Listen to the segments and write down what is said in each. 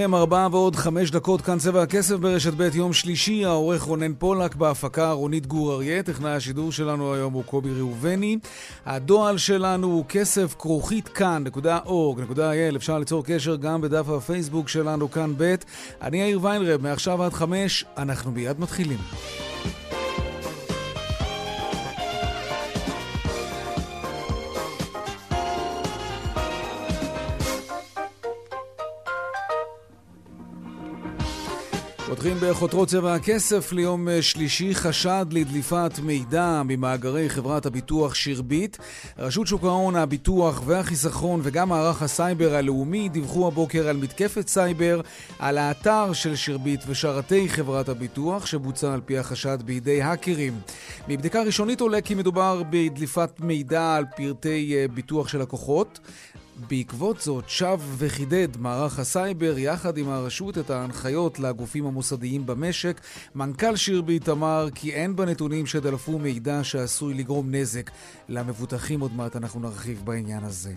לכם, ארבעה ועוד חמש דקות, כאן צבע הכסף ברשת ב' יום שלישי, העורך רונן פולק, בהפקה רונית גור אריה, טכנאי השידור שלנו היום הוא קובי ראובני. הדועל שלנו הוא כסף כרוכית כאן.org.il, אפשר ליצור קשר גם בדף הפייסבוק שלנו כאן ב'. אני יאיר ויינרב, מעכשיו עד חמש, אנחנו מיד מתחילים. פותחים בכותרות צבע הכסף ליום אה, שלישי חשד לדליפת מידע ממאגרי חברת הביטוח שירביט. רשות שוק ההון, הביטוח והחיסכון וגם מערך הסייבר הלאומי דיווחו הבוקר על מתקפת סייבר על האתר של שירביט ושרתי חברת הביטוח שבוצע על פי החשד בידי האקרים. מבדיקה ראשונית עולה כי מדובר בדליפת מידע על פרטי אה, ביטוח של לקוחות. בעקבות זאת שב וחידד מערך הסייבר יחד עם הרשות את ההנחיות לגופים המוסדיים במשק. מנכ"ל שירביט אמר כי אין בנתונים שדלפו מידע שעשוי לגרום נזק למבוטחים. עוד מעט אנחנו נרחיב בעניין הזה.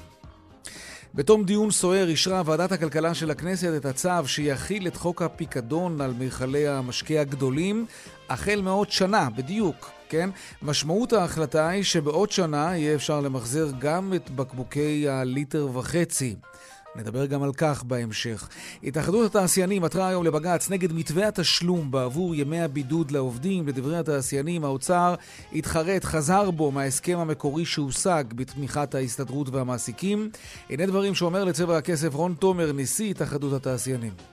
בתום דיון סוער אישרה ועדת הכלכלה של הכנסת את הצו שיכיל את חוק הפיקדון על מכלי המשקה הגדולים החל מעוד שנה, בדיוק. כן? משמעות ההחלטה היא שבעוד שנה יהיה אפשר למחזר גם את בקבוקי הליטר וחצי. נדבר גם על כך בהמשך. התאחדות התעשיינים עתרה היום לבג"ץ נגד מתווה התשלום בעבור ימי הבידוד לעובדים. לדברי התעשיינים, האוצר התחרט, חזר בו מההסכם המקורי שהושג בתמיכת ההסתדרות והמעסיקים. הנה דברים שאומר לצבע הכסף רון תומר, נשיא התאחדות התעשיינים.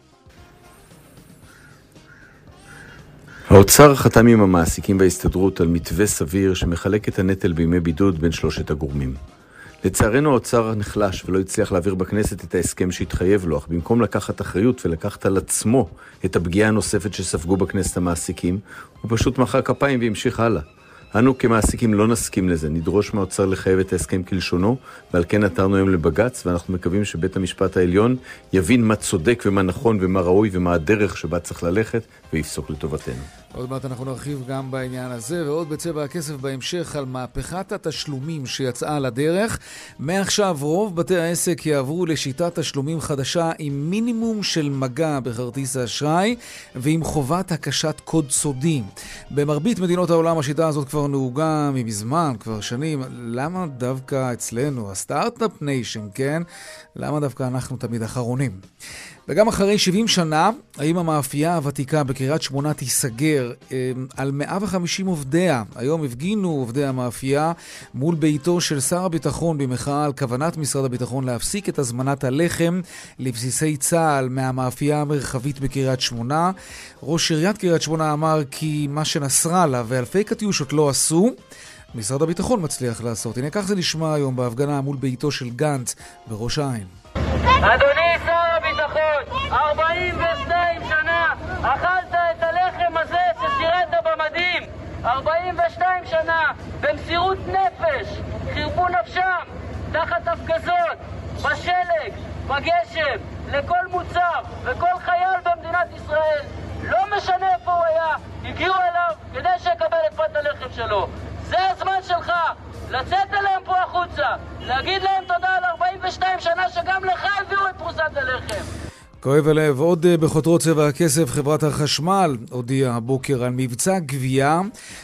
האוצר חתם עם המעסיקים וההסתדרות על מתווה סביר שמחלק את הנטל בימי בידוד בין שלושת הגורמים. לצערנו האוצר נחלש ולא הצליח להעביר בכנסת את ההסכם שהתחייב לו, אך במקום לקחת אחריות ולקחת על עצמו את הפגיעה הנוספת שספגו בכנסת המעסיקים, הוא פשוט מחא כפיים והמשיך הלאה. אנו כמעסיקים לא נסכים לזה, נדרוש מהאוצר לחייב את ההסכם כלשונו, ועל כן עתרנו היום לבג"ץ, ואנחנו מקווים שבית המשפט העליון יבין מה צודק ומה נכון ומה ראוי ומה הדרך שבה צריך ללכת, ויפסוק לטובתנו. עוד מעט אנחנו נרחיב גם בעניין הזה, ועוד בצבע הכסף בהמשך על מהפכת התשלומים שיצאה לדרך. מעכשיו רוב בתי העסק יעברו לשיטת תשלומים חדשה עם מינימום של מגע בכרטיס האשראי ועם חובת הקשת קוד סודי. במרבית מדינות העולם השיטה הזאת כבר נהוגה ממזמן, כבר שנים. למה דווקא אצלנו, ה Start-Up Nation, כן? למה דווקא אנחנו תמיד אחרונים? וגם אחרי 70 שנה, האם המאפייה הוותיקה בקריית שמונה תיסגר אה, על 150 עובדיה? היום הפגינו עובדי המאפייה מול ביתו של שר הביטחון במחאה על כוונת משרד הביטחון להפסיק את הזמנת הלחם לבסיסי צה"ל מהמאפייה המרחבית בקריית שמונה. ראש עיריית קריית שמונה אמר כי מה שנסראללה ואלפי קטיושות לא עשו, משרד הביטחון מצליח לעשות. הנה כך זה נשמע היום בהפגנה מול ביתו של גנץ בראש העין. אדוני שר הביטחון, 42 שנה אכלת את הלחם הזה ששירת במדים. 42 שנה במסירות נפש, חירפו נפשם תחת הפגזות, בשלג, בגשם, לכל מוצר וכל חייל במדינת ישראל. לא משנה איפה הוא היה, הגיעו אליו כדי שיקבל את פת הלחם שלו. זה הזמן שלך לצאת אליהם פה החוצה, להגיד להם תודה על 42 שנה שגם לך הביאו את פרוסת הלחם. כואב הלב. עוד אה, בחותרות צבע הכסף, חברת החשמל הודיעה הבוקר על מבצע גבייה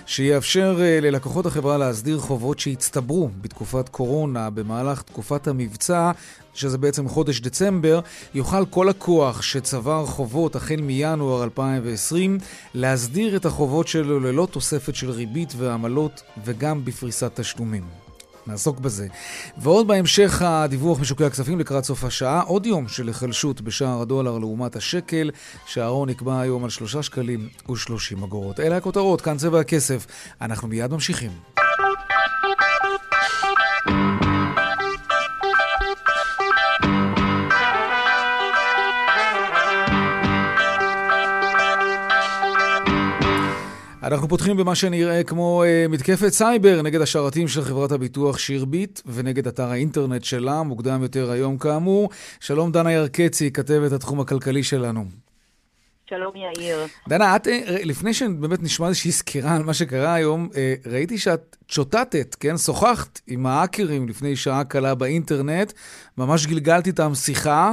שיאפשר אה, ללקוחות החברה להסדיר חובות שהצטברו בתקופת קורונה במהלך תקופת המבצע שזה בעצם חודש דצמבר, יוכל כל לקוח שצבר חובות החל מינואר 2020 להסדיר את החובות שלו ללא תוספת של ריבית ועמלות וגם בפריסת תשלומים. נעסוק בזה. ועוד בהמשך הדיווח משוקי הכספים לקראת סוף השעה, עוד יום של היחלשות בשער הדולר לעומת השקל, שערו נקבע היום על 3 שקלים ו-30 אגורות. אלה הכותרות, כאן צבע הכסף. אנחנו מיד ממשיכים. אנחנו פותחים במה שנראה כמו uh, מתקפת סייבר נגד השרתים של חברת הביטוח שירביט ונגד אתר האינטרנט שלה, מוקדם יותר היום כאמור. שלום דנה ירקצי, כתבת התחום הכלכלי שלנו. שלום יאיר. דנה, את, אה, לפני שבאמת נשמע איזושהי סקירה על מה שקרה היום, אה, ראיתי שאת צ'וטטת, כן? שוחחת עם האקרים לפני שעה קלה באינטרנט, ממש גלגלתי איתם שיחה.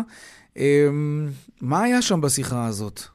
מה היה שם בשיחה הזאת?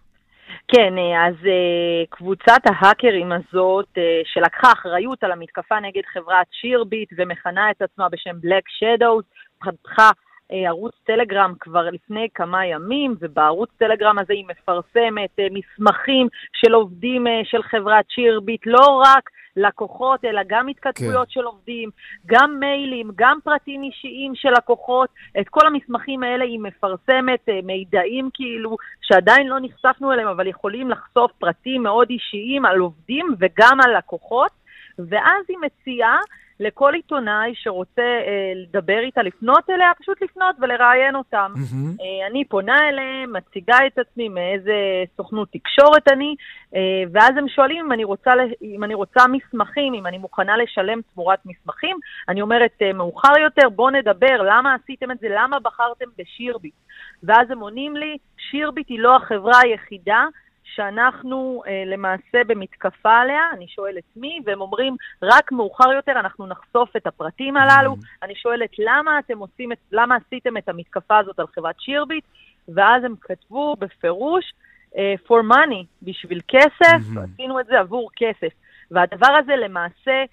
כן, אה, אז uh, קבוצת ההאקרים הזאת, uh, שלקחה אחריות על המתקפה נגד חברת שירביט ומכנה את עצמה בשם Black Shadows, פתחה ערוץ טלגרם כבר לפני כמה ימים, ובערוץ טלגרם הזה היא מפרסמת מסמכים של עובדים של חברת שירביט, לא רק לקוחות, אלא גם התכתבויות כן. של עובדים, גם מיילים, גם פרטים אישיים של לקוחות. את כל המסמכים האלה היא מפרסמת, אה, מידעים כאילו, שעדיין לא נחשפנו אליהם, אבל יכולים לחשוף פרטים מאוד אישיים על עובדים וגם על לקוחות. ואז היא מציעה לכל עיתונאי שרוצה אה, לדבר איתה, לפנות אליה, פשוט לפנות ולראיין אותם. Mm-hmm. אה, אני פונה אליהם, מציגה את עצמי מאיזה סוכנות תקשורת אני, אה, ואז הם שואלים אם אני, רוצה, אם אני רוצה מסמכים, אם אני מוכנה לשלם תמורת מסמכים. אני אומרת, אה, מאוחר יותר, בואו נדבר, למה עשיתם את זה? למה בחרתם בשירביט? ואז הם עונים לי, שירביט היא לא החברה היחידה שאנחנו אה, למעשה במתקפה עליה, אני שואלת מי, והם אומרים, רק מאוחר יותר אנחנו נחשוף את הפרטים הללו. Mm-hmm. אני שואלת, למה אתם עושים את, למה עשיתם את המתקפה הזאת על חברת שירביט? ואז הם כתבו בפירוש, אה, for money, בשביל כסף, mm-hmm. עשינו את זה עבור כסף. והדבר הזה למעשה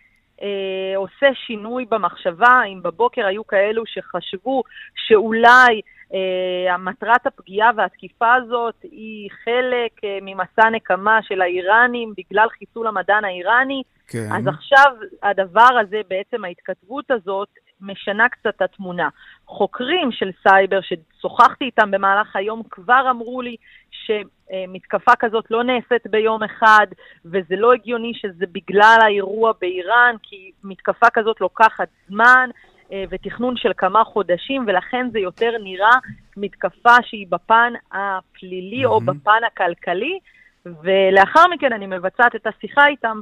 אה, עושה שינוי במחשבה, אם בבוקר היו כאלו שחשבו שאולי מטרת הפגיעה והתקיפה הזאת היא חלק uh, ממסע נקמה של האיראנים בגלל חיסול המדען האיראני. כן. אז עכשיו הדבר הזה, בעצם ההתכתבות הזאת, משנה קצת את התמונה. חוקרים של סייבר ששוחחתי איתם במהלך היום כבר אמרו לי שמתקפה כזאת לא נעשית ביום אחד, וזה לא הגיוני שזה בגלל האירוע באיראן, כי מתקפה כזאת לוקחת זמן. אה, ותכנון של כמה חודשים, ולכן זה יותר נראה מתקפה שהיא בפן הפלילי mm-hmm. או בפן הכלכלי, ולאחר מכן אני מבצעת את השיחה איתם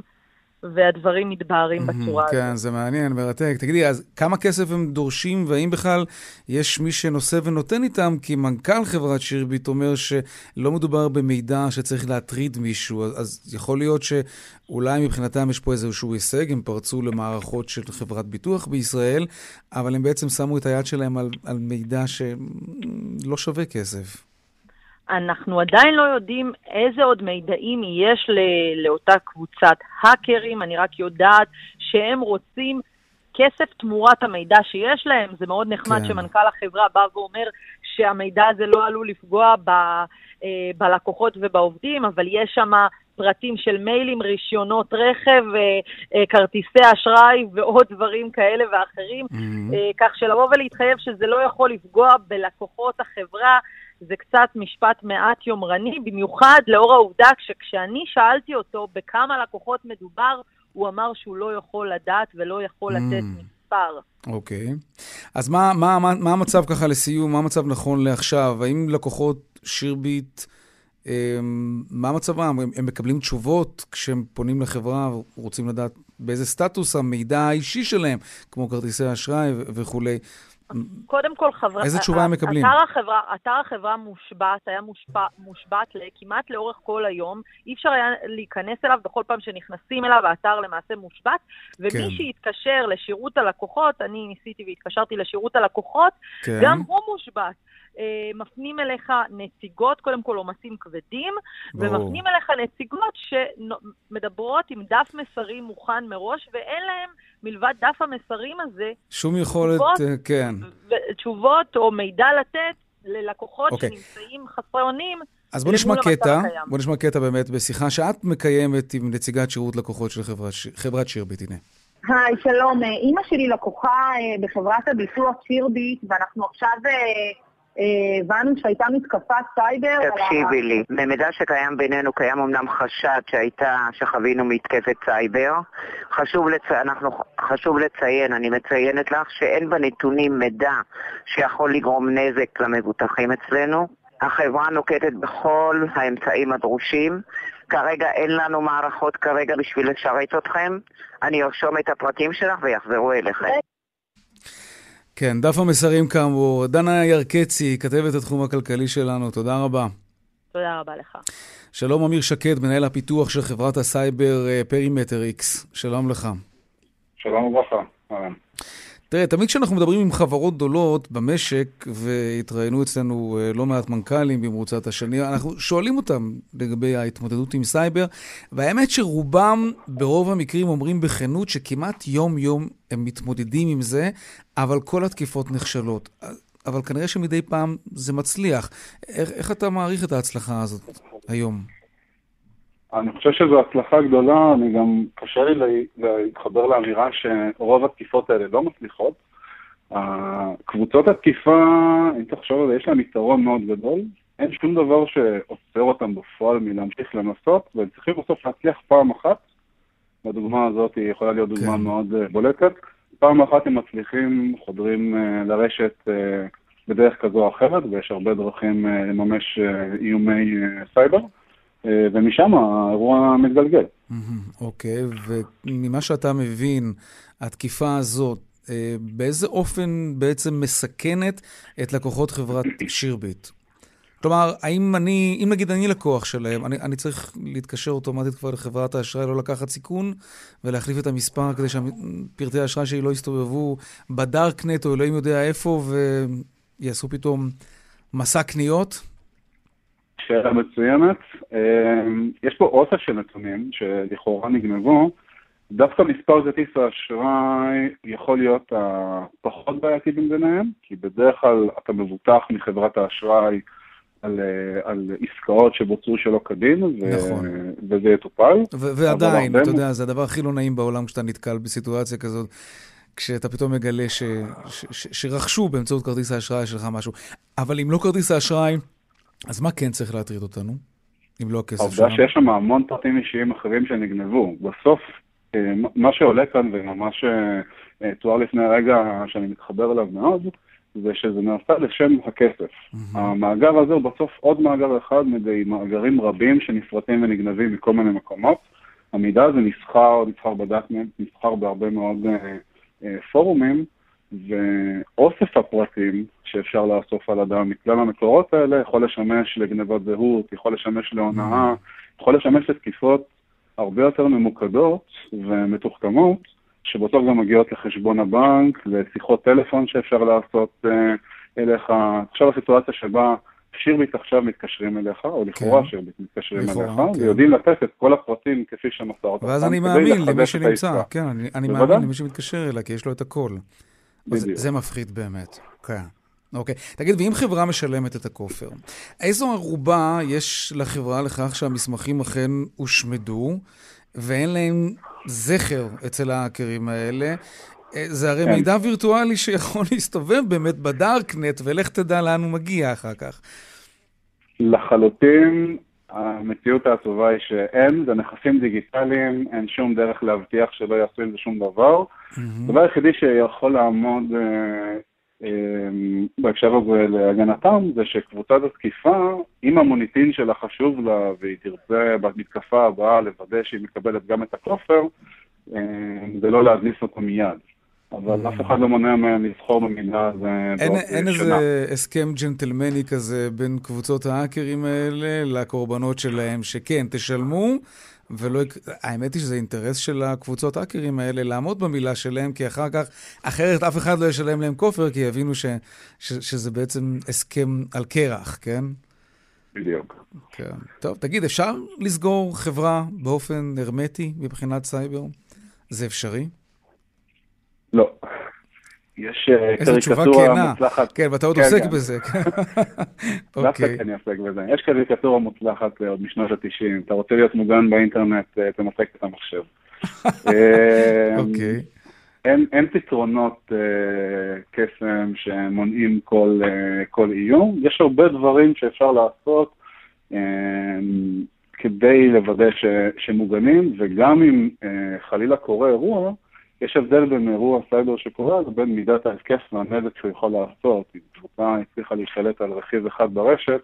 והדברים מתבהרים mm-hmm, בצורה כן, הזאת. כן, זה מעניין, מרתק. תגידי, אז כמה כסף הם דורשים, והאם בכלל יש מי שנושא ונותן איתם? כי מנכ"ל חברת שירביט אומר שלא מדובר במידע שצריך להטריד מישהו, אז יכול להיות שאולי מבחינתם יש פה איזשהו הישג, הם פרצו למערכות של חברת ביטוח בישראל, אבל הם בעצם שמו את היד שלהם על, על מידע שלא שווה כסף. אנחנו עדיין לא יודעים איזה עוד מידעים יש לאותה קבוצת האקרים, אני רק יודעת שהם רוצים כסף תמורת המידע שיש להם. זה מאוד נחמד כן. שמנכ"ל החברה בא ואומר שהמידע הזה לא עלול לפגוע ב, אה, בלקוחות ובעובדים, אבל יש שם פרטים של מיילים, רישיונות רכב, אה, אה, כרטיסי אשראי ועוד דברים כאלה ואחרים, mm-hmm. אה, כך שלבוא ולהתחייב שזה לא יכול לפגוע בלקוחות החברה, זה קצת משפט מעט יומרני, במיוחד לאור העובדה שכשאני שאלתי אותו בכמה לקוחות מדובר, הוא אמר שהוא לא יכול לדעת ולא יכול mm. לתת מספר. אוקיי. Okay. אז מה, מה, מה, מה המצב ככה לסיום? מה המצב נכון לעכשיו? האם לקוחות שירביט, אמ, מה מצבם? הם, הם מקבלים תשובות כשהם פונים לחברה ורוצים לדעת באיזה סטטוס המידע האישי שלהם, כמו כרטיסי אשראי וכולי. קודם כל, חברה... איזה תשובה הם מקבלים? אתר החברה, אתר החברה מושבת, היה מושפע, מושבת כמעט לאורך כל היום. אי אפשר היה להיכנס אליו בכל פעם שנכנסים אליו, האתר למעשה מושבת. ומי כן. שהתקשר לשירות הלקוחות, אני ניסיתי והתקשרתי לשירות הלקוחות, כן. גם הוא מושבת. אה, מפנים אליך נציגות, קודם כל עומסים כבדים, ברור. ומפנים אליך נציגות שמדברות עם דף מסרים מוכן מראש, ואין להם, מלבד דף המסרים הזה, שום יכולת, תשובות, אה, כן. תשובות או מידע לתת ללקוחות okay. אוקיי. שנמצאים חסרי אונים. אז בוא נשמע קטע, בוא נשמע קטע באמת בשיחה שאת מקיימת עם נציגת שירות לקוחות של חברת, חברת שירביט, הנה. היי, שלום. אה, אימא שלי לקוחה בחברת הביטוח שירביט, ואנחנו עכשיו הבנו שהייתה מתקפת סייבר. תקשיבי לי, במידע שקיים בינינו קיים אמנם חשד שהייתה, שחווינו מתקפת סייבר. חשוב, לצ... אנחנו... חשוב לציין, אני מציינת לך, שאין בנתונים מידע שיכול לגרום נזק למבוטחים אצלנו. החברה נוקטת בכל האמצעים הדרושים כרגע אין לנו מערכות כרגע בשביל לשרת אתכם. אני ארשום את הפרטים שלך ויחזרו אליכם. כן, דף המסרים כאמור. דנה ירקצקי, כתבת התחום הכלכלי שלנו, תודה רבה. תודה רבה לך. שלום אמיר שקד, מנהל הפיתוח של חברת הסייבר אה, פרימטר X. שלום לך. שלום וברכה. אהלן. תראה, תמיד כשאנחנו מדברים עם חברות גדולות במשק, והתראיינו אצלנו אה, לא מעט מנכ"לים במרוצת השנים, אנחנו שואלים אותם לגבי ההתמודדות עם סייבר, והאמת שרובם ברוב המקרים אומרים בכנות שכמעט יום-יום הם מתמודדים עם זה, אבל כל התקיפות נכשלות. אבל כנראה שמדי פעם זה מצליח. איך, איך אתה מעריך את ההצלחה הזאת היום? אני חושב שזו הצלחה גדולה, אני גם, קשה לי להתחבר לאמירה שרוב התקיפות האלה לא מצליחות. קבוצות התקיפה, אם תחשוב על זה, יש להן יתרון מאוד גדול. אין שום דבר שעוצר אותם בפועל מלהמשיך לנסות, והם צריכים בסוף להצליח פעם אחת. והדוגמה הזאת היא יכולה להיות דוגמה כן. מאוד אה, בולטת. פעם אחת הם מצליחים, חודרים uh, לרשת uh, בדרך כזו או אחרת, ויש הרבה דרכים לממש איומי סייבר. ומשם האירוע מתגלגל. אוקיי, וממה שאתה מבין, התקיפה הזאת, באיזה אופן בעצם מסכנת את לקוחות חברת שירביט? כלומר, האם אני, אם נגיד אני לקוח שלהם, אני, אני צריך להתקשר אוטומטית כבר לחברת האשראי, לא לקחת סיכון, ולהחליף את המספר כדי שפרטי האשראי שלי לא יסתובבו בדארקנט או אלוהים יודע איפה, ויעשו פתאום מסע קניות? שאלה מצוינת. אמ, יש פה אוסף של נתונים שלכאורה נגנבו. דווקא מספר כרטיס האשראי יכול להיות הפחות בעייתי ביניהם, כי בדרך כלל אתה מבוטח מחברת האשראי על, אה, על עסקאות שבוצעו שלא כדין, ו, נכון. וזה יטופל. ועדיין, אתה יודע, זה הדבר הכי לא נעים בעולם כשאתה נתקל בסיטואציה כזאת. כשאתה פתאום מגלה ש, ש, ש, שרכשו באמצעות כרטיס האשראי שלך משהו. אבל אם לא כרטיס האשראי, אז מה כן צריך להטריד אותנו, אם לא הכסף שלנו? העובדה שיש שם המון פרטים אישיים אחרים שנגנבו. בסוף, אה, מה שעולה כאן וממש תואר לפני רגע שאני מתחבר אליו מאוד, זה שזה נעשה לשם הכסף. Mm-hmm. המאגר הזה הוא בסוף עוד מאגר אחד מדי מאגרים רבים שנפרטים ונגנבים מכל מיני מקומות. המידע הזה נסחר, נסחר בדאטנט, נסחר בהרבה מאוד אה, אה, פורומים, ואוסף הפרטים שאפשר לאסוף על אדם מכלל המקורות האלה יכול לשמש לגנבת זהות, יכול לשמש להונאה, mm-hmm. יכול לשמש לתקיפות הרבה יותר ממוקדות ומתוחכמות, שבסוף גם מגיעות לחשבון הבנק, לשיחות טלפון שאפשר לעשות אה, אליך. עכשיו הסיטואציה שבה שירביט עכשיו מתקשרים אליך, או לכאורה כן. שירביט מתקשרים לכאורה, אליך, כן. ויודעים לתת את כל הפרטים כפי שמסר אותם. ואז אני מאמין למי שנמצא, כן, אני, אני מאמין למי שמתקשר אליי, כי יש לו את הכל. בדיוק. זה מפחיד באמת, כן. אוקיי. תגיד, ואם חברה משלמת את הכופר, איזו ערובה יש לחברה לכך שהמסמכים אכן הושמדו, ואין להם זכר אצל ההאקרים האלה. אה, זה הרי כן. מידע וירטואלי שיכול להסתובב באמת בדארקנט, ולך תדע לאן הוא מגיע אחר כך. לחלוטין, המציאות העצובה היא שאין, זה נכסים דיגיטליים, אין שום דרך להבטיח שלא יעשו עם זה שום דבר. הדבר היחידי שיכול לעמוד אה, אמ, בהקשר הזה להגנתם, זה שקבוצת התקיפה, אם המוניטין שלה חשוב לה והיא תרצה במתקפה הבאה לוודא שהיא מקבלת גם את הכופר, אמ, זה לא להדליס אותו מיד. אבל אף אחד לא מונע מהם לבחור במידע הזה אין, אין איזה הסכם ג'נטלמני כזה בין קבוצות ההאקרים האלה לקורבנות שלהם, שכן, תשלמו, ולא... האמת היא שזה אינטרס של הקבוצות האקרים האלה לעמוד במילה שלהם, כי אחר כך, אחרת אף אחד לא ישלם להם כופר, כי יבינו ש, ש, שזה בעצם הסכם על קרח, כן? בדיוק. כן. טוב, תגיד, אפשר לסגור חברה באופן הרמטי מבחינת סייבר? זה אפשרי? לא. יש אה, קריקטורה מוצלחת. כן, ואתה עוד כן, עוסק בזה. אוקיי. אני עוסק בזה. יש קריקטורה מוצלחת אה, עוד משנות ה-90. אתה רוצה להיות מוגן באינטרנט, אה, תנתק את המחשב. אוקיי. אין פתרונות קסם שמונעים כל איום. יש הרבה דברים שאפשר לעשות כדי לוודא שמוגנים, וגם אם חלילה קורה אירוע, יש הבדל בין אירוע סייבר שקורה לבין מידת ההתקף והנזק שהוא יכול לעשות. אם קבוצה הצליחה להשתלט על רכיב אחד ברשת,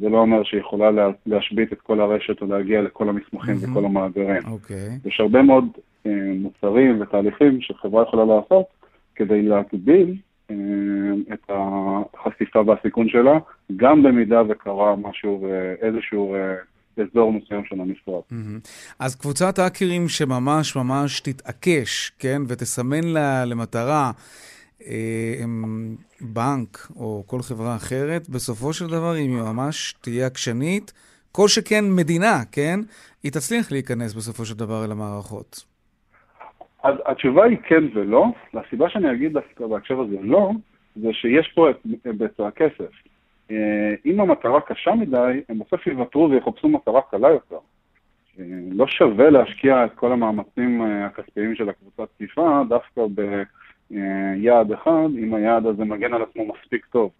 זה לא אומר שהיא יכולה לה, להשבית את כל הרשת או להגיע לכל המסמכים מהמם. וכל המאגרים. אוקיי. יש הרבה מאוד אה, מוצרים ותהליכים שחברה יכולה לעשות כדי להגביל אה, את החשיפה והסיכון שלה, גם במידה וקרה משהו, אה, איזשהו אה, אזור מסוים של המשרד. מהמם. אז קבוצת האקרים שממש ממש תתעקש, כן, ותסמן לה למטרה אה, בנק או כל חברה אחרת, בסופו של דבר, אם היא ממש תהיה עקשנית, כל שכן מדינה, כן, היא תצליח להיכנס בסופו של דבר אל המערכות. אז התשובה היא כן ולא. והסיבה שאני אגיד דווקא בהקשר הזה לא, זה שיש פה את היבט הכסף. אה, אם המטרה קשה מדי, הם בסוף יוותרו ויחפשו מטרה קלה יותר. אה, לא שווה להשקיע את כל המאמצים אה, הכספיים של הקבוצת תקיפה דווקא ביעד אחד, אם היעד הזה מגן על עצמו מספיק טוב.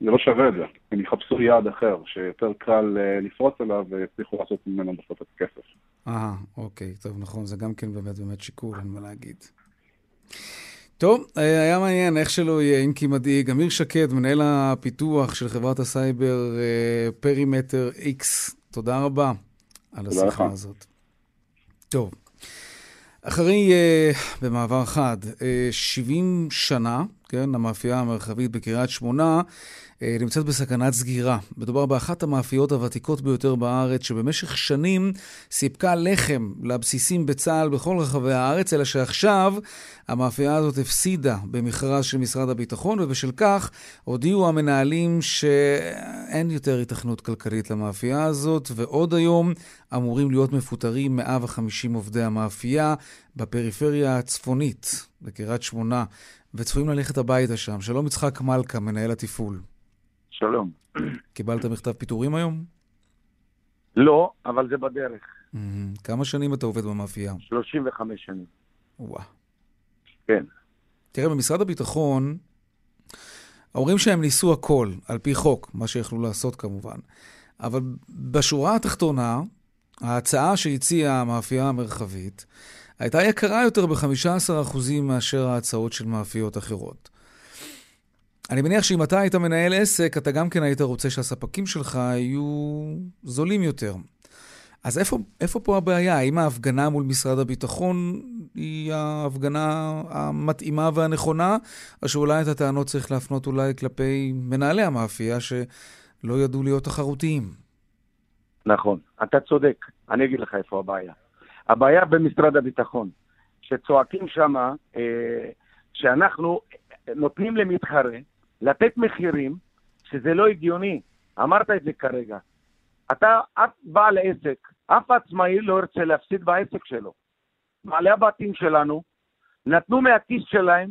זה לא שווה את זה. הם יחפשו יעד אחר, שיותר קל לפרוץ אליו ויצליחו לעשות ממנו בסוף את הכסף. אה, אוקיי, טוב, נכון, זה גם כן באמת באמת שיקול, אין מה להגיד. טוב, אה, היה מעניין, איך שלא יהיה, אם כי מדאיג. אמיר שקד, מנהל הפיתוח של חברת הסייבר אה, פרימטר X, תודה רבה על השיחה לך. הזאת. טוב, אחרי, אה, במעבר חד, אה, 70 שנה, כן, המאפייה המרחבית בקריית שמונה נמצאת בסכנת סגירה. מדובר באחת המאפיות הוותיקות ביותר בארץ, שבמשך שנים סיפקה לחם לבסיסים בצה"ל בכל רחבי הארץ, אלא שעכשיו המאפייה הזאת הפסידה במכרז של משרד הביטחון, ובשל כך הודיעו המנהלים שאין יותר התכנות כלכלית למאפייה הזאת, ועוד היום אמורים להיות מפוטרים 150 עובדי המאפייה בפריפריה הצפונית, בקריית שמונה, וצפויים ללכת הביתה שם. שלום יצחק מלכה, מנהל התפעול. שלום. קיבלת מכתב פיטורים היום? לא, אבל זה בדרך. מהמם. כמה שנים אתה עובד במאפייה? 35 שנים. וואו. כן. תראה, במשרד הביטחון אומרים שהם ניסו הכל, על פי חוק, מה שיכלו לעשות כמובן. אבל בשורה התחתונה, ההצעה שהציעה המאפייה המרחבית הייתה יקרה יותר ב-15% מאשר ההצעות של מאפיות אחרות. אני מניח שאם אתה היית מנהל עסק, אתה גם כן היית רוצה שהספקים שלך יהיו זולים יותר. אז איפה, איפה פה הבעיה? האם ההפגנה מול משרד הביטחון היא ההפגנה המתאימה והנכונה, או שאולי את הטענות צריך להפנות אולי כלפי מנהלי המאפייה שלא ידעו להיות תחרותיים? נכון, אתה צודק. אני אגיד לך איפה הבעיה. הבעיה במשרד הביטחון, שצועקים שם אה, שאנחנו נותנים למתחרה לתת מחירים שזה לא הגיוני. אמרת את זה כרגע. אתה, אף בעל עסק, אף עצמאי לא ירצה להפסיד בעסק שלו. בעלי הבתים שלנו נתנו מהכיס שלהם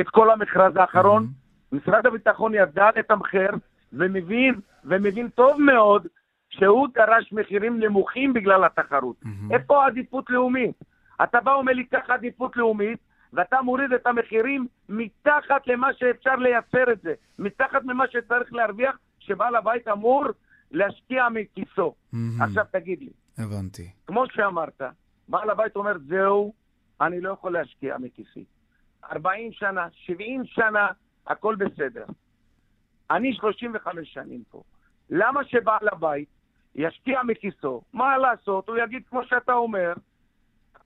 את כל המכרז האחרון. משרד הביטחון ידע לתמחר ומבין, ומבין טוב מאוד שהוא דרש מחירים נמוכים בגלל התחרות. מהמם. איפה העדיפות לאומית? אתה בא ואומר לי, קח עדיפות לאומית, ואתה מוריד את המחירים מתחת למה שאפשר לייצר את זה, מתחת למה שצריך להרוויח, שבעל הבית אמור להשקיע מכיסו. מהמם. עכשיו תגיד לי, הבנתי. כמו שאמרת, בעל הבית אומר, זהו, אני לא יכול להשקיע מכיסי. 40 שנה, 70 שנה, הכל בסדר. אני 35 שנים פה. למה שבעל הבית ישקיע מכיסו? מה לעשות? הוא יגיד, כמו שאתה אומר,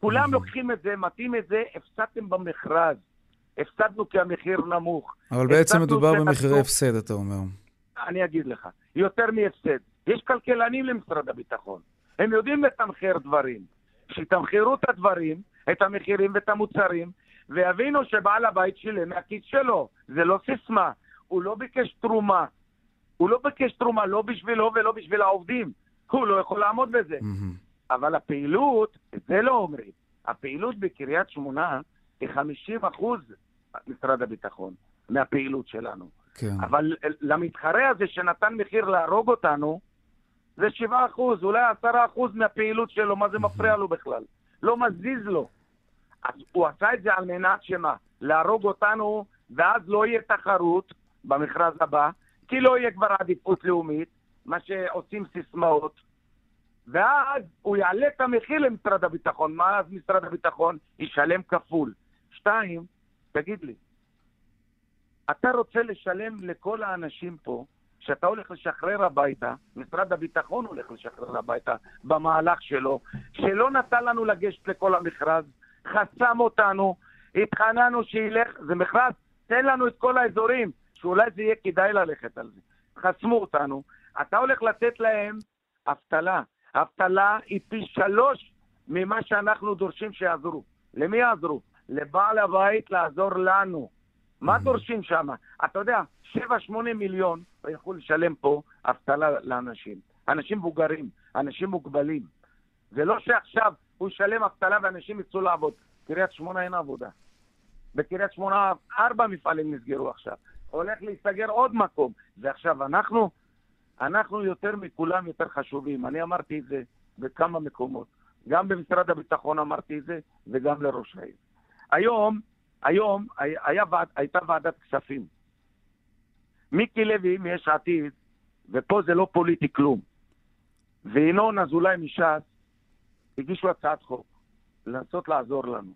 כולם. לוקחים את זה, מתאים את זה, הפסדתם במכרז. הפסדנו כי המחיר נמוך. אבל בעצם מדובר במחירי הפסד, אתה אומר. אני אגיד לך, יותר מהפסד. יש כלכלנים למשרד הביטחון. הם יודעים לתמחר דברים. שיתמחרו את הדברים, את המחירים ואת המוצרים, ויבינו שבעל הבית שילם מהכיס שלו. זה לא סיסמה. הוא לא ביקש תרומה. הוא לא ביקש תרומה, לא בשבילו ולא בשביל העובדים. הוא לא יכול לעמוד בזה. מהמם. אבל הפעילות, את זה לא אומרים. הפעילות בקריית שמונה היא 50 אחוז משרד הביטחון מהפעילות שלנו. כן. אבל למתחרה הזה שנתן מחיר להרוג אותנו, זה 7 אחוז, אולי 10 אחוז מהפעילות שלו, מה זה מפריע לו בכלל? לא מזיז לו. אז הוא עשה את זה על מנת שמה? להרוג אותנו, ואז לא יהיה תחרות במכרז הבא, כי לא יהיה כבר עדיפות לאומית, מה שעושים סיסמאות, ואז הוא יעלה את המחיר למשרד הביטחון. מה אז משרד הביטחון ישלם כפול? שתיים, תגיד לי, אתה רוצה לשלם לכל האנשים פה שאתה הולך לשחרר הביתה, משרד הביטחון הולך לשחרר הביתה במהלך שלו, שלא נתן לנו לגשת לכל המכרז, חסם אותנו, התחננו שילך, זה מכרז, תן לנו את כל האזורים, שאולי זה יהיה כדאי ללכת על זה. חסמו אותנו, אתה הולך לתת להם אבטלה. אבטלה היא פי שלוש ממה שאנחנו דורשים שיעזרו. למי יעזרו? לבעל הבית לעזור לנו. מה דורשים שם? אתה יודע, 7-8 מיליון ילכו לשלם פה אבטלה לאנשים. אנשים מבוגרים, אנשים מוגבלים. זה לא שעכשיו הוא ישלם אבטלה ואנשים יצאו לעבוד. קריית שמונה אין עבודה. בקריית שמונה ארבע מפעלים נסגרו עכשיו. הולך להיסגר עוד מקום. ועכשיו אנחנו, אנחנו יותר מכולם יותר חשובים. אני אמרתי את זה בכמה מקומות. גם במשרד הביטחון אמרתי את זה, וגם לראש העיר. היום, היום היה, הייתה ועדת כספים. מיקי לוי מיש עתיד, ופה זה לא פוליטי כלום, וינון אזולאי מש"ס הגישו הצעת חוק, לנסות לעזור לנו.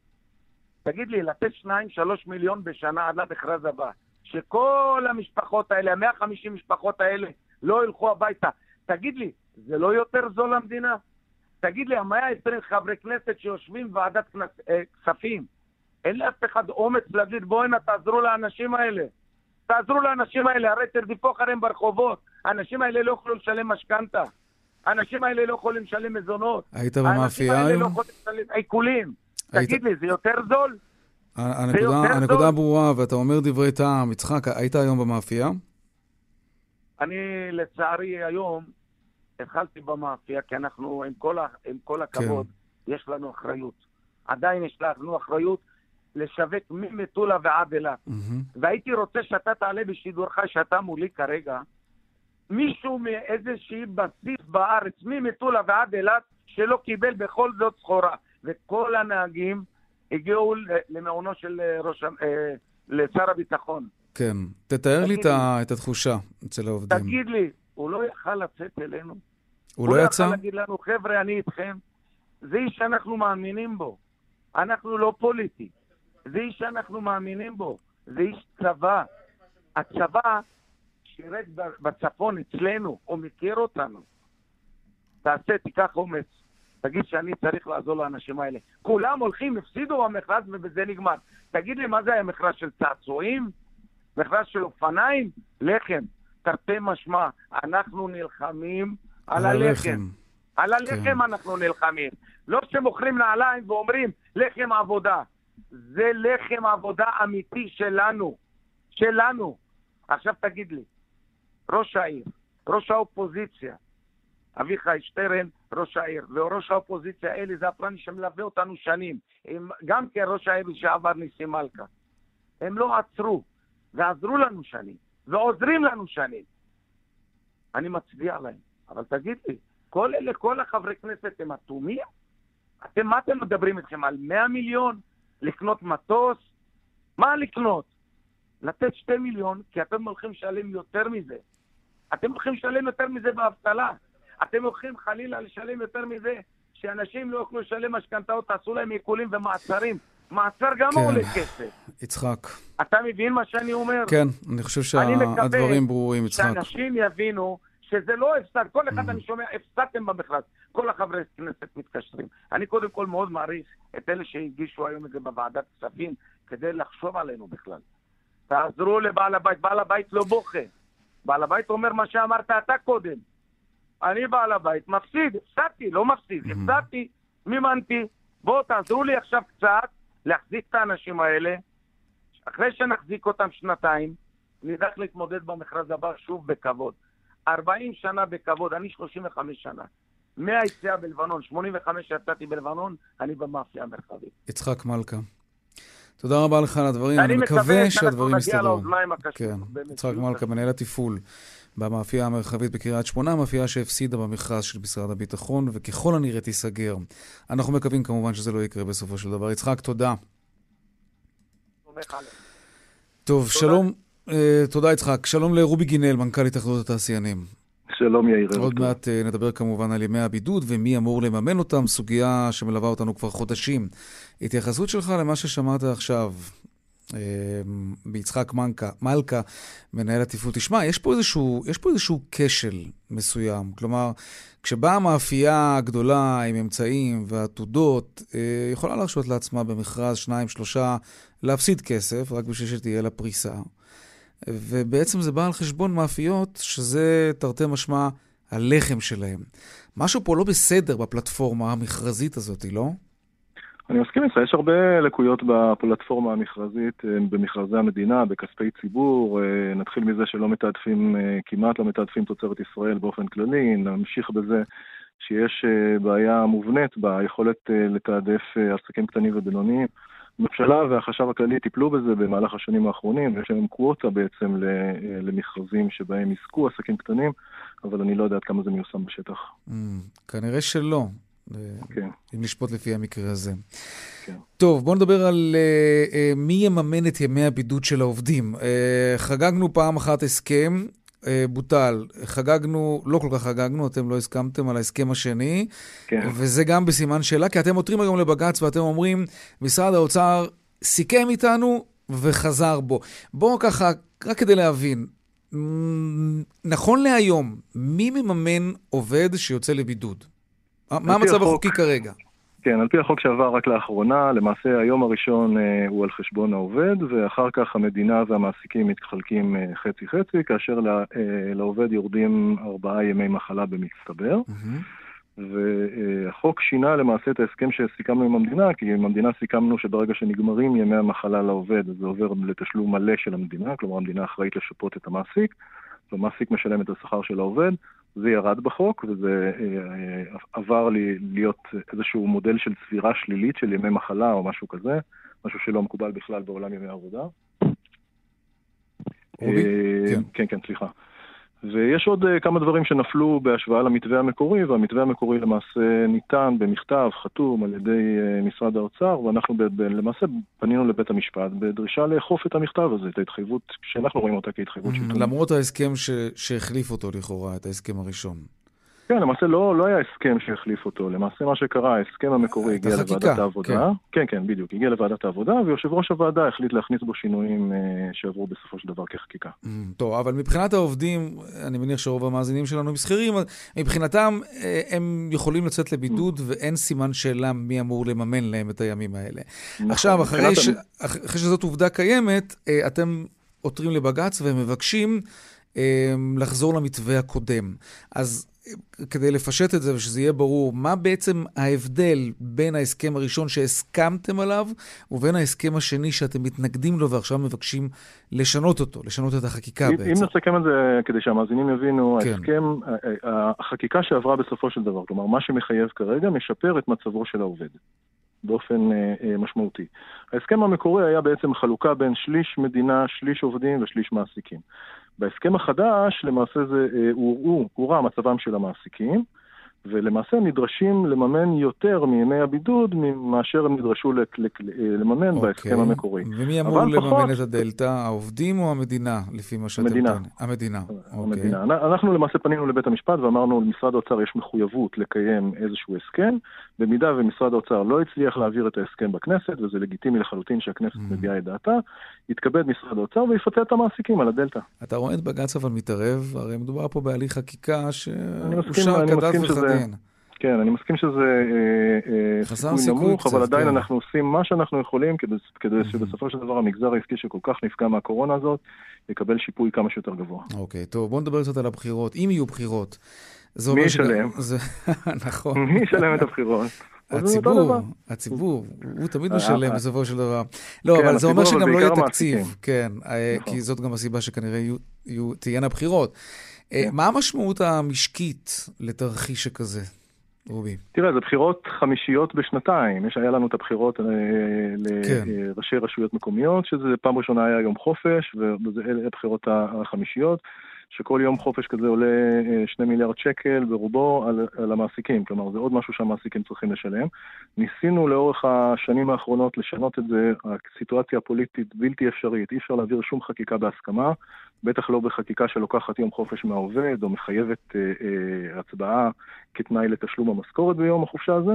תגיד לי, לתת שניים, שלוש מיליון בשנה עד למכרז הבא, שכל המשפחות האלה, ה-150 משפחות האלה, לא ילכו הביתה. תגיד לי, זה לא יותר זול למדינה? תגיד לי, ה-120 חברי כנסת שיושבים בוועדת אה, כספים, אין לאף אחד אומץ להגיד, בואו הנה, תעזרו לאנשים האלה. תעזרו לאנשים האלה, הרי תרדיפו אחריהם ברחובות. האנשים האלה לא יכולים לשלם משכנתה. האנשים האלה לא יכולים לשלם מזונות. היית במאפייה היום? האנשים האלה לא יכולים לשלם עיקולים. היית... תגיד לי, זה יותר זול? הנקודה, הנקודה ברורה, ואתה אומר דברי טעם. יצחק, היית היום במאפייה? אני, לצערי, היום התחלתי במאפייה, כי אנחנו, עם כל, ה, עם כל הכבוד, כן. יש לנו אחריות. עדיין יש לנו אחריות לשווק ממטולה ועד אילת. Mm-hmm. והייתי רוצה שאתה תעלה בשידורך, שאתה מולי כרגע, מישהו מאיזושהי בסיס בארץ, ממטולה ועד אילת, שלא קיבל בכל זאת סחורה. וכל הנהגים הגיעו למעונו של אה, ראש, אה, לשר הביטחון. כן. תתאר לי את התחושה אצל העובדים. תגיד לי, הוא לא יכל לצאת אלינו? הוא, הוא לא יצא? הוא לא יכל להגיד לנו, חבר'ה, אני איתכם. זה איש שאנחנו מאמינים בו. אנחנו לא פוליטי. זה איש שאנחנו מאמינים בו. זה איש צבא. הצבא שירת בצפון אצלנו, הוא מכיר אותנו. תעשה, תיקח אומץ. תגיד שאני צריך לעזור לאנשים האלה. כולם הולכים, הפסידו במכרז ובזה נגמר. תגיד לי, מה זה היה מכרז של צעצועים? מכרז של אופניים? לחם. תרתי משמע, אנחנו נלחמים על הלחם. על הלחם כן. אנחנו נלחמים. לא שמוכרים נעליים ואומרים, לחם עבודה. זה לחם עבודה אמיתי שלנו. שלנו. עכשיו תגיד לי, ראש העיר, ראש האופוזיציה, אביחי שטרן, ראש העיר, וראש האופוזיציה אלי זפרני שמלווה אותנו שנים, הם, גם כראש העיר לשעבר ניסים מלכה. הם לא עצרו, ועזרו לנו שנים, ועוזרים לנו שנים. אני מצדיע להם. אבל תגיד לי, כל אלה, כל החברי כנסת הם אטומים? אתם, מה אתם מדברים איתכם? על 100 מיליון? לקנות מטוס? מה לקנות? לתת 2 מיליון, כי אתם הולכים לשלם יותר מזה. אתם הולכים לשלם יותר מזה באבטלה. אתם הולכים חלילה לשלם יותר מזה, שאנשים לא יוכלו לשלם משכנתאות, תעשו להם עיקולים ומעצרים. מעצר גם כן. עולה כסף. יצחק. אתה מבין מה שאני אומר? כן, אני חושב שהדברים ברורים, יצחק. אני מקווה שאנשים יבינו שזה לא הפסד, כל אחד mm. אני שומע, הפסדתם במכרז. כל החברי כנסת מתקשרים. אני קודם כל מאוד מעריך את אלה שהגישו היום את זה בוועדת כספים, כדי לחשוב עלינו בכלל. תעזרו לבעל הבית, בעל הבית לא בוכה. בעל הבית אומר מה שאמרת אתה קודם. אני בעל הבית, מפסיד, הפסדתי, לא מפסיד, הפסדתי, מימנתי. בואו תעזרו לי עכשיו קצת להחזיק את האנשים האלה. אחרי שנחזיק אותם שנתיים, נדע להתמודד במכרז הבא שוב בכבוד. 40 שנה בכבוד, אני 35 שנה. מהיציאה בלבנון, 85 שיצאתי בלבנון, אני במאפיה המרחבית. יצחק מלכה. תודה רבה לך על הדברים, אני, אני מקווה שהדברים יסתדרו. כן, יצחק מלכה, מנהל התפעול במאפייה המרחבית בקריית שמונה, מאפייה שהפסידה במכרז של משרד הביטחון, וככל הנראה תיסגר. אנחנו מקווים כמובן שזה לא יקרה בסופו של דבר. יצחק, תודה. טוב, שלום, אה, תודה יצחק. שלום לרובי גינל, מנכ"ל התאחדות התעשיינים. שלום יאיר. עוד מעט uh, נדבר כמובן על ימי הבידוד ומי אמור לממן אותם, סוגיה שמלווה אותנו כבר חודשים. התייחסות שלך למה ששמעת עכשיו, ביצחק מלכה, מלכה, מנהל התפעול. תשמע, יש פה, איזשהו, יש פה איזשהו כשל מסוים. כלומר, כשבאה המאפייה הגדולה עם אמצעים ועתודות, אה, יכולה להרשות לעצמה במכרז שניים, שלושה, להפסיד כסף, רק בשביל שתהיה לה פריסה. ובעצם זה בא על חשבון מאפיות, שזה תרתי משמע הלחם שלהם. משהו פה לא בסדר בפלטפורמה המכרזית הזאת, לא? אני מסכים איתך, יש הרבה לקויות בפלטפורמה המכרזית, אה, במכרזי המדינה, בכספי ציבור. אה, נתחיל מזה שלא מתעדפים, אה, כמעט לא מתעדפים תוצרת ישראל באופן כללי, נמשיך בזה שיש בעיה מובנית ביכולת לתעדף עסקים קטנים ובינוניים. הממשלה והחשב הכללי טיפלו בזה במהלך השנים האחרונים, ויש להם קווטה בעצם למכרזים שבהם יזכו עסקים קטנים, אבל אני לא יודע עד כמה זה מיושם בשטח. Mm, כנראה שלא. כן. אם לשפוט לפי המקרה הזה. כן. טוב, בואו נדבר על uh, uh, מי יממן את ימי הבידוד של העובדים. Uh, חגגנו פעם אחת הסכם, uh, בוטל. חגגנו, לא כל כך חגגנו, אתם לא הסכמתם על ההסכם השני, כן. וזה גם בסימן שאלה, כי אתם עותרים היום לבג"ץ ואתם אומרים, משרד האוצר סיכם איתנו וחזר בו. בואו ככה, רק כדי להבין, נכון להיום, מי מממן עובד שיוצא לבידוד? מה המצב החוקי כרגע? כן, על פי החוק שעבר רק לאחרונה, למעשה היום הראשון אה, הוא על חשבון העובד, ואחר כך המדינה והמעסיקים מתחלקים אה, חצי-חצי, כאשר לה, אה, לעובד יורדים ארבעה ימי מחלה במצטבר. Mm-hmm. והחוק שינה למעשה את ההסכם שסיכמנו עם המדינה, כי עם המדינה סיכמנו שברגע שנגמרים ימי המחלה לעובד, זה עובר לתשלום מלא של המדינה, כלומר המדינה אחראית לשפות את המעסיק, והמעסיק משלם את השכר של העובד. זה ירד בחוק, וזה אה, עבר לי להיות איזשהו מודל של צבירה שלילית של ימי מחלה או משהו כזה, משהו שלא מקובל בכלל בעולם ימי עבודה. אה, כן. כן, כן, סליחה. ויש עוד uh, כמה דברים שנפלו בהשוואה למתווה המקורי, והמתווה המקורי למעשה ניתן במכתב חתום על ידי uh, משרד האוצר, ואנחנו ב- ב- למעשה פנינו לבית המשפט בדרישה לאכוף את המכתב הזה, את ההתחייבות שאנחנו רואים אותה כהתחייבות mm, שלטונית. למרות ההסכם ש- שהחליף אותו לכאורה, את ההסכם הראשון. כן, למעשה לא, לא היה הסכם שהחליף אותו. למעשה מה שקרה, ההסכם המקורי הגיע החקיקה, לוועדת העבודה. כן. כן, כן, בדיוק. הגיע לוועדת העבודה, ויושב ראש הוועדה החליט להכניס בו שינויים אה, שעברו בסופו של דבר כחקיקה. Mm, טוב, אבל מבחינת העובדים, אני מניח שרוב המאזינים שלנו הם שכירים, מבחינתם אה, הם יכולים לצאת לבידוד, mm. ואין סימן שאלה מי אמור לממן להם את הימים האלה. נכון, עכשיו, אחרי, ש... אחרי שזאת עובדה קיימת, אה, אתם עותרים לבג"ץ ומבקשים אה, לחזור למתווה הקודם. אז כדי לפשט את זה ושזה יהיה ברור, מה בעצם ההבדל בין ההסכם הראשון שהסכמתם עליו ובין ההסכם השני שאתם מתנגדים לו ועכשיו מבקשים לשנות אותו, לשנות את החקיקה אם, בעצם? אם נסכם את זה כדי שהמאזינים יבינו, כן. ההסכם, החקיקה שעברה בסופו של דבר, כלומר מה שמחייב כרגע, משפר את מצבו של העובד. באופן אה, אה, משמעותי. ההסכם המקורי היה בעצם חלוקה בין שליש מדינה, שליש עובדים ושליש מעסיקים. בהסכם החדש למעשה זה הורעו, אה, הורע מצבם של המעסיקים, ולמעשה נדרשים לממן יותר מימי הבידוד מאשר הם נדרשו לממן okay. אוקיי. בהסכם המקורי. ומי אמור לממן פחות... את הדלתא, העובדים או המדינה, לפי מה שאתם המדינה. טוענים? המדינה. המדינה. Okay. אנחנו למעשה פנינו לבית המשפט ואמרנו, למשרד האוצר יש מחויבות לקיים איזשהו הסכם. במידה ומשרד האוצר לא הצליח להעביר את ההסכם בכנסת, וזה לגיטימי לחלוטין שהכנסת mm. מביעה את דעתה, יתכבד משרד האוצר ויפצה את המעסיקים על הדלתא. אתה רואה את בג"ץ אבל מתערב, הרי מדובר פה בהליך חקיקה שאושר כדת וכדין. כן. אני מסכים שזה אה, אה, סיכוי נמוך, קצת, אבל עדיין כן. אנחנו עושים מה שאנחנו יכולים כדי, כדי mm-hmm. שבסופו של דבר המגזר העסקי שכל כך נפגע מהקורונה הזאת, יקבל שיפוי כמה שיותר גבוה. אוקיי, טוב, בואו נדבר קצת על הבחירות. אם יהיו בחירות. מי ישלם? נכון. מי ישלם את הבחירות? הציבור, הציבור, הוא תמיד אה, משלם בסופו של דבר. לא, כן, אבל זה אומר שגם לא יהיה תקציב, כן, נכון. כי זאת גם הסיבה שכנראה תהיינה בחירות. כן. מה המשמעות המשקית לתרחיש שכזה? רובי. תראה, זה בחירות חמישיות בשנתיים. יש, היה לנו את הבחירות אה, כן. לראשי רשויות מקומיות, שזה פעם ראשונה היה יום חופש, ואלה הבחירות החמישיות. שכל יום חופש כזה עולה אה, שני מיליארד שקל ברובו על, על המעסיקים, כלומר זה עוד משהו שהמעסיקים צריכים לשלם. ניסינו לאורך השנים האחרונות לשנות את זה, הסיטואציה הפוליטית בלתי אפשרית, אי אפשר להעביר שום חקיקה בהסכמה, בטח לא בחקיקה שלוקחת יום חופש מהעובד או מחייבת אה, אה, הצבעה כתנאי לתשלום המשכורת ביום החופשה הזה.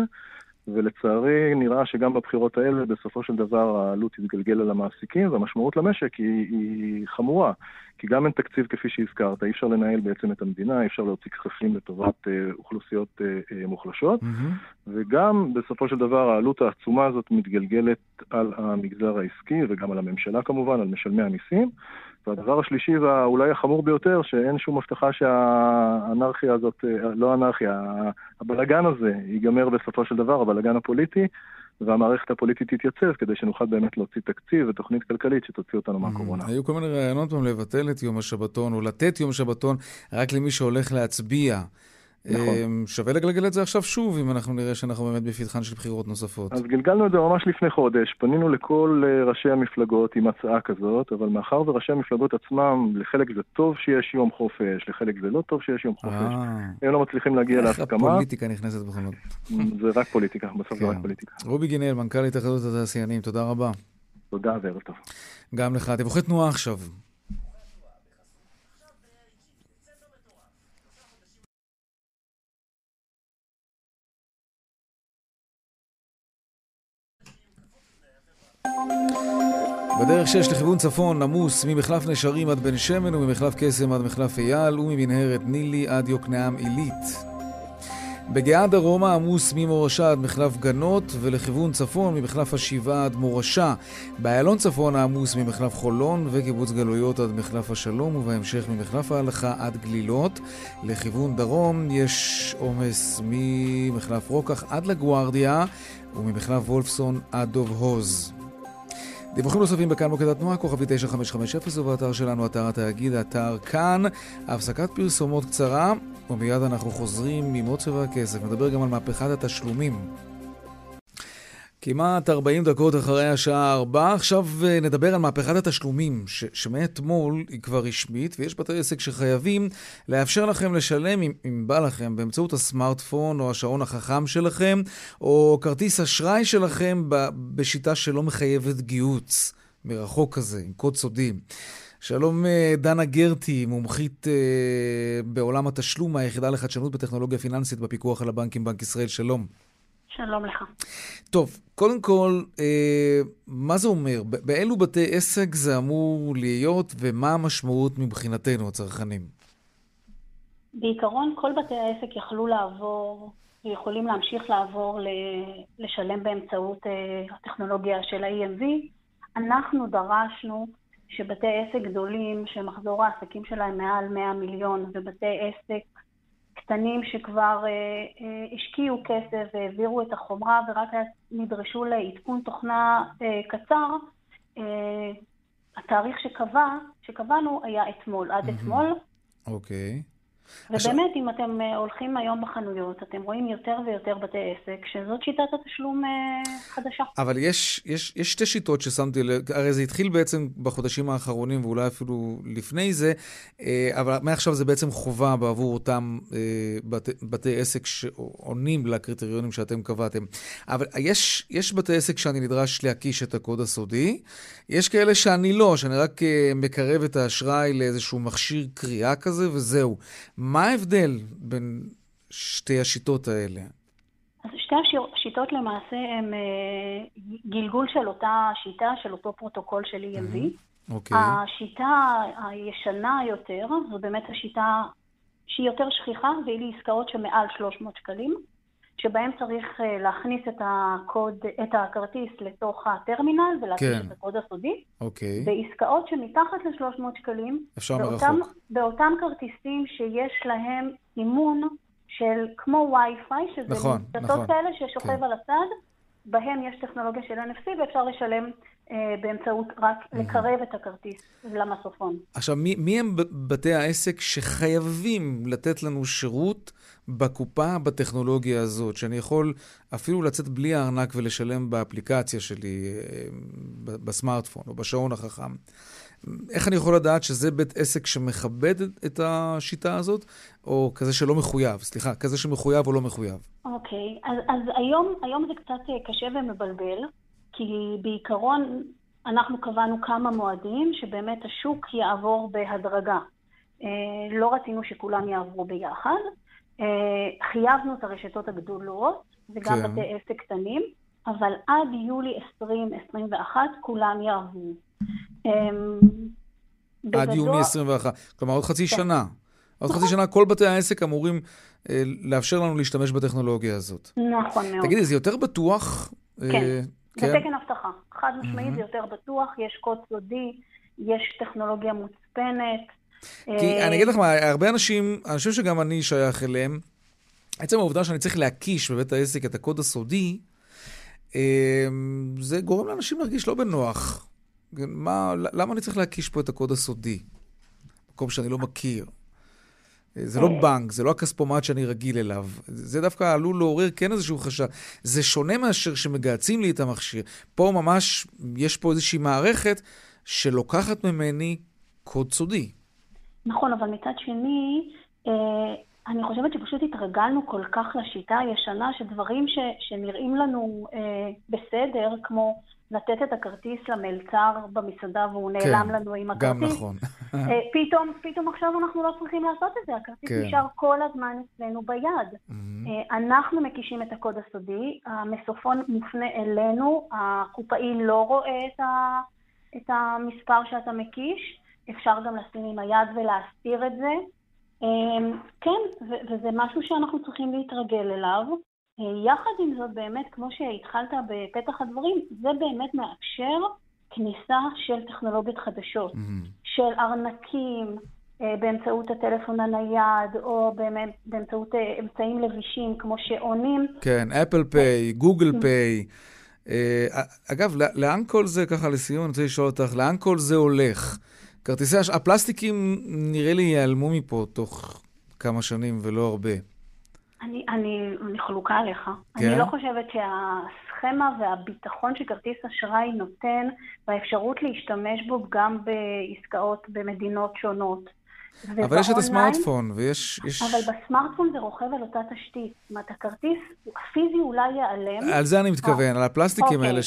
ולצערי נראה שגם בבחירות האלה בסופו של דבר העלות תתגלגל על המעסיקים והמשמעות למשק היא, היא חמורה. כי גם אין תקציב כפי שהזכרת, אי אפשר לנהל בעצם את המדינה, אי אפשר להוציא כספים לטובת אה, אוכלוסיות אה, אה, מוחלשות, mm-hmm. וגם בסופו של דבר העלות העצומה הזאת מתגלגלת על המגזר העסקי וגם על הממשלה כמובן, על משלמי המיסים. והדבר השלישי ואולי החמור ביותר, שאין שום הבטחה שהאנרכיה הזאת, לא אנרכיה, הבלגן הזה ייגמר בסופו של דבר, הבלגן הפוליטי, והמערכת הפוליטית תתייצב כדי שנוכל באמת להוציא תקציב ותוכנית כלכלית שתוציא אותנו mm, מהקורונה. היו כל מיני רעיונות פעם לבטל את יום השבתון, או לתת יום שבתון רק למי שהולך להצביע. נכון. אמ, שווה לגלגל את זה עכשיו שוב, אם אנחנו נראה שאנחנו באמת בפתחן של בחירות נוספות. אז גלגלנו את זה ממש לפני חודש. פנינו לכל אה, ראשי המפלגות עם הצעה כזאת, אבל מאחר וראשי המפלגות עצמם, לחלק זה טוב שיש יום חופש, לחלק זה לא טוב שיש יום חופש. אה. הם לא מצליחים להגיע להסכמה. איך הפוליטיקה נכנסת בכל זאת. זה רק פוליטיקה, בסוף זה רק כן. פוליטיקה. רובי גינל, מנכ"ל התאחדות התעשיינים, תודה רבה. תודה וערב טוב. גם לך. דיווחי תנועה עכשיו. בדרך 6 לכיוון צפון עמוס ממחלף נשרים עד בן שמן וממחלף קסם עד מחלף אייל וממנהרת נילי עד יוקנעם עילית. בגאה דרומה עמוס ממורשה עד מחלף גנות ולכיוון צפון ממחלף השבעה עד מורשה. באיילון צפון עמוס ממחלף חולון וקיבוץ גלויות עד מחלף השלום ובהמשך ממחלף ההלכה עד גלילות. לכיוון דרום יש עומס ממחלף רוקח עד לגוארדיה וממחלף וולפסון עד דוב הוז. דיווחים נוספים בכאן מוקד התנועה, כוכבי 9550 ובאתר שלנו, אתר התאגיד, אתר כאן. הפסקת פרסומות קצרה, ומיד אנחנו חוזרים ממות צבע הכסף. נדבר גם על מהפכת התשלומים. כמעט 40 דקות אחרי השעה 4, עכשיו אה, נדבר על מהפכת התשלומים, ש- שמאתמול היא כבר רשמית, ויש בתי עסק שחייבים לאפשר לכם לשלם, אם, אם בא לכם, באמצעות הסמארטפון או השעון החכם שלכם, או כרטיס אשראי שלכם ב- בשיטה שלא מחייבת גיהוץ, מרחוק כזה, עם קוד סודי. שלום אה, דנה גרטי, מומחית אה, בעולם התשלום מהיחידה לחדשנות בטכנולוגיה פיננסית בפיקוח על הבנקים, בנק ישראל, שלום. שלום לך. טוב, קודם כל, אה, מה זה אומר? באילו בתי עסק זה אמור להיות ומה המשמעות מבחינתנו, הצרכנים? בעיקרון, כל בתי העסק יכלו לעבור ויכולים להמשיך לעבור לשלם באמצעות אה, הטכנולוגיה של ה-EMV. אנחנו דרשנו שבתי עסק גדולים, שמחזור העסקים שלהם מעל 100 מיליון, ובתי עסק קטנים שכבר אה, אה, השקיעו כסף והעבירו את החומרה ורק נדרשו לעדכון תוכנה אה, קצר, התאריך שקבע, שקבענו היה אתמול, עד. אתמול. אוקיי. ובאמת, אם אתם אה, הולכים היום בחנויות, אתם רואים יותר ויותר בתי עסק, שזאת שיטת התשלום אה, חדשה. אבל יש, יש, יש שתי שיטות ששמתי לב, הרי זה התחיל בעצם בחודשים האחרונים, ואולי אפילו לפני זה, אה, אבל מעכשיו זה בעצם חובה בעבור אותם בתי, בתי עסק שעונים לקריטריונים שאתם קבעתם. אבל יש, יש בתי עסק שאני נדרש להקיש את הקוד הסודי, יש כאלה שאני לא, שאני רק מקרב את האשראי לאיזשהו מכשיר קריאה כזה, וזהו. מה ההבדל בין שתי השיטות האלה? אז שתי השיטות למעשה הן אה, גלגול של אותה שיטה, של אותו פרוטוקול של EMV. Mm-hmm. אוקיי. השיטה הישנה יותר, זו באמת השיטה שהיא יותר שכיחה, והיא לעסקאות שמעל 300 שקלים. שבהם צריך אה, להכניס את הקוד, את הכרטיס לתוך הטרמינל ולהכניס כן. את הקוד הסודי. אוקיי. בעסקאות שמתחת ל-300 שקלים, אפשר באותם, מרחוק. באותם כרטיסים שיש להם אימון של כמו וי-פיי, שזה נכון, נכון. כאלה ששוכב כן. על הצד, בהם יש טכנולוגיה של NFC ואפשר לשלם באמצעות רק mm-hmm. לקרב את הכרטיס למסופון. עכשיו, מי, מי הם בתי העסק שחייבים לתת לנו שירות בקופה בטכנולוגיה הזאת, שאני יכול אפילו לצאת בלי הארנק ולשלם באפליקציה שלי, אה, בסמארטפון או בשעון החכם? איך אני יכול לדעת שזה בית עסק שמכבד את השיטה הזאת, או כזה שלא מחויב? סליחה, כזה שמחויב או לא מחויב? אוקיי, okay. אז, אז היום, היום זה קצת אה, קשה ומבלבל. כי בעיקרון אנחנו קבענו כמה מועדים שבאמת השוק יעבור בהדרגה. אה, לא רצינו שכולם יעברו ביחד. אה, חייבנו את הרשתות הגדולות וגם כן. בתי עסק קטנים, אבל עד יולי 2021 כולם יעברו. אמ, עד בגדול- יוני 21. כלומר, עוד חצי כן. שנה. עוד נכון. חצי שנה כל בתי העסק אמורים אה, לאפשר לנו להשתמש בטכנולוגיה הזאת. נכון מאוד. תגידי, זה יותר בטוח? כן, אה, זה תקן אבטחה. חד משמעית זה יותר בטוח, יש קוד סודי, יש טכנולוגיה מוצפנת. כי אה, אני אגיד לך מה, הרבה אנשים, אני חושב שגם אני שייך אליהם, עצם העובדה שאני צריך להקיש בבית העסק את הקוד הסודי, אה, זה גורם לאנשים להרגיש לא בנוח. כן, מה, למה אני צריך להקיש פה את הקוד הסודי? מקום שאני לא מכיר. אה, זה לא בנק, זה לא הכספומט שאני רגיל אליו. זה דווקא עלול לעורר כן איזשהו חשש. זה שונה מאשר שמגהצים לי את המכשיר. פה ממש יש פה איזושהי מערכת שלוקחת ממני קוד סודי. נכון, אבל מצד שני, אה, אני חושבת שפשוט התרגלנו כל כך לשיטה הישנה, שדברים ש, שנראים לנו אה, בסדר, כמו לתת את הכרטיס למלצר במסעדה והוא נעלם כן, לנו עם גם הכרטיס. נכון. אה, פתאום, פתאום עכשיו אנחנו לא צריכים לעשות את זה, הכרטיס כן. נשאר כל הזמן אצלנו ביד. Mhm. אה, אנחנו מקישים את הקוד הסודי, המסופון מופנה אלינו, הקופאי לא רואה את, ה, את המספר שאתה מקיש, אפשר גם לשים עם היד ולהסתיר את זה. אה, כן, ו- וזה משהו שאנחנו צריכים להתרגל אליו. יחד עם זאת, באמת, כמו שהתחלת בפתח הדברים, זה באמת מאפשר כניסה של טכנולוגיות חדשות. Mhm. של ארנקים אה, באמצעות הטלפון הנייד, או באמת באמצעות אה, אמצעים לבישים כמו שעונים. כן, אפל פיי, גוגל פיי. אה, אגב, לא- לאן כל זה, ככה לסיום, אני רוצה לשאול אותך, לאן כל זה הולך? כרטיסי, הש- הפלסטיקים נראה לי ייעלמו מפה תוך כמה שנים ולא הרבה. אני, אני, אני חלוקה עליך. כן? אני לא חושבת שהסכמה והביטחון שכרטיס אשראי נותן, והאפשרות להשתמש בו גם בעסקאות במדינות שונות. אבל יש את הסמארטפון, ויש... יש... אבל בסמארטפון זה רוכב על אותה תשתית. זאת אומרת, הכרטיס הפיזי אולי ייעלם. על זה אני מתכוון, על הפלסטיקים אוקיי. האלה.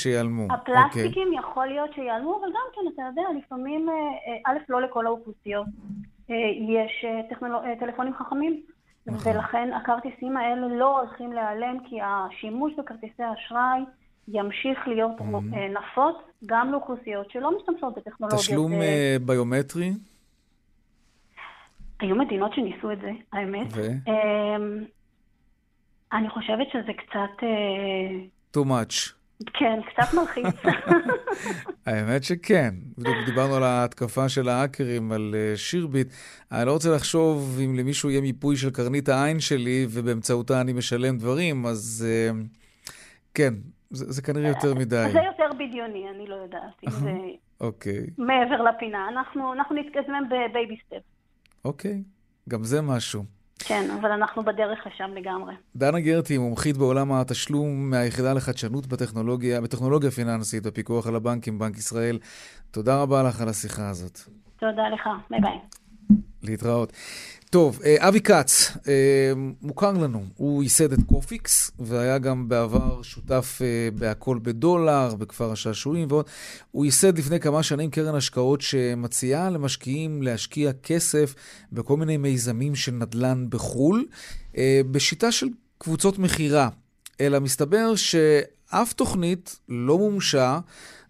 אוקיי. הפלסטיקים יכול להיות שיעלמו, אבל גם כן, אתה יודע, לפעמים, אה, אה, א', לא לכל האוכלוסיות אה, יש טלפונים חכמים, נכון. ולכן הכרטיסים האלה לא הולכים להיעלם, כי השימוש בכרטיסי אשראי ימשיך להיות אה, נפוץ גם לאוכלוסיות שלא משתמשות בטכנולוגיות. תשלום אה, ביומטרי? היו מדינות שניסו את זה, האמת. ו? אמ, אני חושבת שזה קצת, אה, too much. כן, קצת מלחיץ. האמת שכן. בדיוק דיברנו על ההתקפה של ההאקרים על אה, שירביט. אני לא רוצה לחשוב אם למישהו יהיה מיפוי של קרנית העין שלי ובאמצעותה אני משלם דברים, אז אה, כן, זה, זה כנראה יותר מדי. זה יותר בדיוני, אני לא יודעת אם זה אוקיי, מעבר לפינה. אנחנו, אנחנו נתקדם ב baby step. אוקיי. גם זה משהו. כן, אבל אנחנו בדרך לשם לגמרי. דנה גרטי, מומחית בעולם התשלום מהיחידה לחדשנות בטכנולוגיה, בטכנולוגיה פיננסית בפיקוח על הבנקים, בנק ישראל. תודה רבה לך על השיחה הזאת. תודה לך, ביי ביי. להתראות. טוב, אה, אבי כץ, אה, מוכר לנו, הוא ייסד את קופיקס, והיה גם בעבר שותף אה, בהכל בדולר, בכפר השעשועים ועוד. הוא ייסד לפני כמה שנים קרן השקעות שמציעה למשקיעים להשקיע כסף בכל מיני מיזמים של נדל"ן בחו"ל, בשיטה של קבוצות מכירה. אלא מסתבר שאף תוכנית לא מומשה,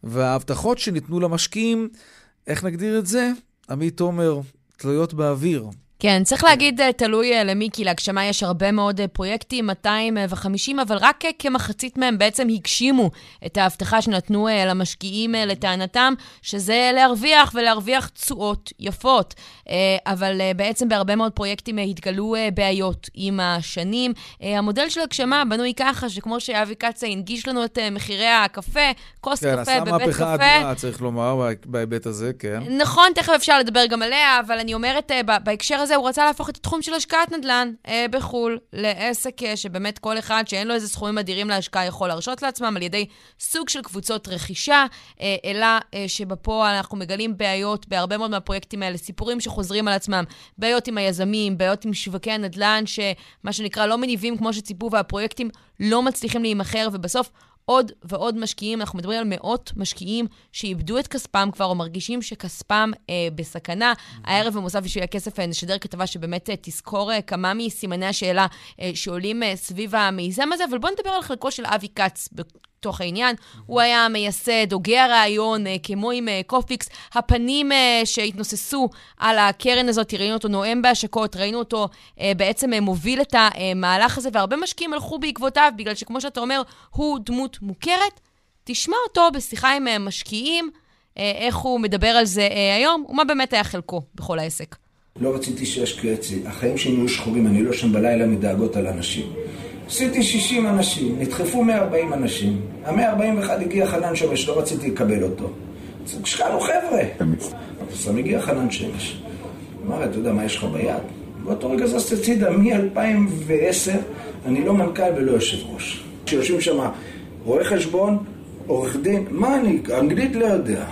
וההבטחות שניתנו למשקיעים, איך נגדיר את זה? עמית תומר, תלויות באוויר. כן, צריך להגיד, אה, תלוי אה, למי, כי להגשמה יש הרבה מאוד אה, פרויקטים, 250, אבל רק כמחצית מהם בעצם הגשימו את ההבטחה שנתנו למשקיעים לטענתם, שזה להרוויח ולהרוויח תשואות יפות. אבל בעצם בהרבה מאוד פרויקטים התגלו בעיות עם השנים. המודל של הגשמה בנוי ככה, שכמו שאבי קצה הנגיש לנו את מחירי הקפה, כוס כן, קפה עשה בבית מהפכה קפה. אדירה, צריך לומר, בה- בהיבט הזה, כן. נכון, תכף אפשר לדבר גם עליה, אבל אני אומרת, בהקשר הזה, הוא רצה להפוך את התחום של השקעת נדל"ן אה, בחו"ל לעסק אה, שבאמת כל אחד שאין לו איזה סכומים אדירים להשקעה יכול להרשות לעצמם על ידי סוג של קבוצות רכישה, אה, אלא אה, שבפועל אנחנו מגלים בעיות בהרבה מאוד מהפרויקטים האלה, סיפורים שחוזרים על עצמם, בעיות עם היזמים, בעיות עם שווקי הנדל"ן, שמה שנקרא לא מניבים כמו שציפו, והפרויקטים לא מצליחים להימכר, ובסוף עוד ועוד משקיעים, אנחנו מדברים על מאות משקיעים שאיבדו את כספם כבר, או מרגישים שכספם אה, בסכנה. Mm-hmm. הערב במוסף בשביל הכסף אה, נשדר כתבה שבאמת אה, תסקור אה, כמה מסימני השאלה אה, שעולים אה, סביב המיזם הזה, אבל בואו נדבר על חלקו של אבי כץ בתוך העניין. הוא היה מייסד, הוגה הרעיון, אה, כמו עם אה, קופיקס. הפנים אה, שהתנוססו על הקרן הזאת, ראינו אותו נואם בהשקות, ראינו אותו בעצם מוביל את המהלך הזה, והרבה משקיעים הלכו בעקבותיו, בגלל שכמו שאתה אומר, הוא דמות מוכרת. תשמע אותו בשיחה עם משקיעים, איך הוא מדבר על זה היום, ומה באמת היה חלקו בכל העסק. לא רציתי שישקיעו אצלי. החיים שלי נהיו שחורים, אני לא שם בלילה מדאגות על אנשים. עשיתי 60 אנשים, נדחפו 140 אנשים. ה-141 הגיע חנן שמש, לא רציתי לקבל אותו. אז השקענו חבר'ה. אז הגיע חנן שמש. אמר, אתה יודע מה יש לך ביד? באותו רגע זזתי הצידה, מ-2010 אני לא מנכ"ל ולא יושב ראש. כשיושבים שם רואה חשבון, עורך דין, מה אני, אנגלית לא יודע.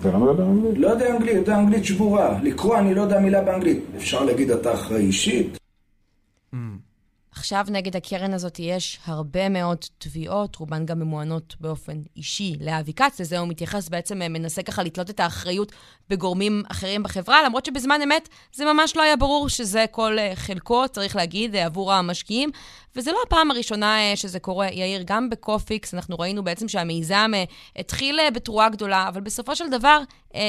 אתה לא מדבר אנגלית? לא יודע אנגלית, יודע אנגלית שבורה. לקרוא אני לא יודע מילה באנגלית. אפשר להגיד אתה אחראי אישית? עכשיו נגד הקרן הזאת יש הרבה מאוד תביעות, רובן גם ממוענות באופן אישי לאבי כץ, לזה הוא מתייחס, בעצם אה, מנסה ככה לתלות את האחריות בגורמים אחרים בחברה, למרות שבזמן אמת זה ממש לא היה ברור שזה כל אה, חלקו, צריך להגיד, אה, עבור המשקיעים. וזה לא הפעם הראשונה שזה קורה, יאיר, גם בקופיקס, אנחנו ראינו בעצם שהמיזם התחיל בתרועה גדולה, אבל בסופו של דבר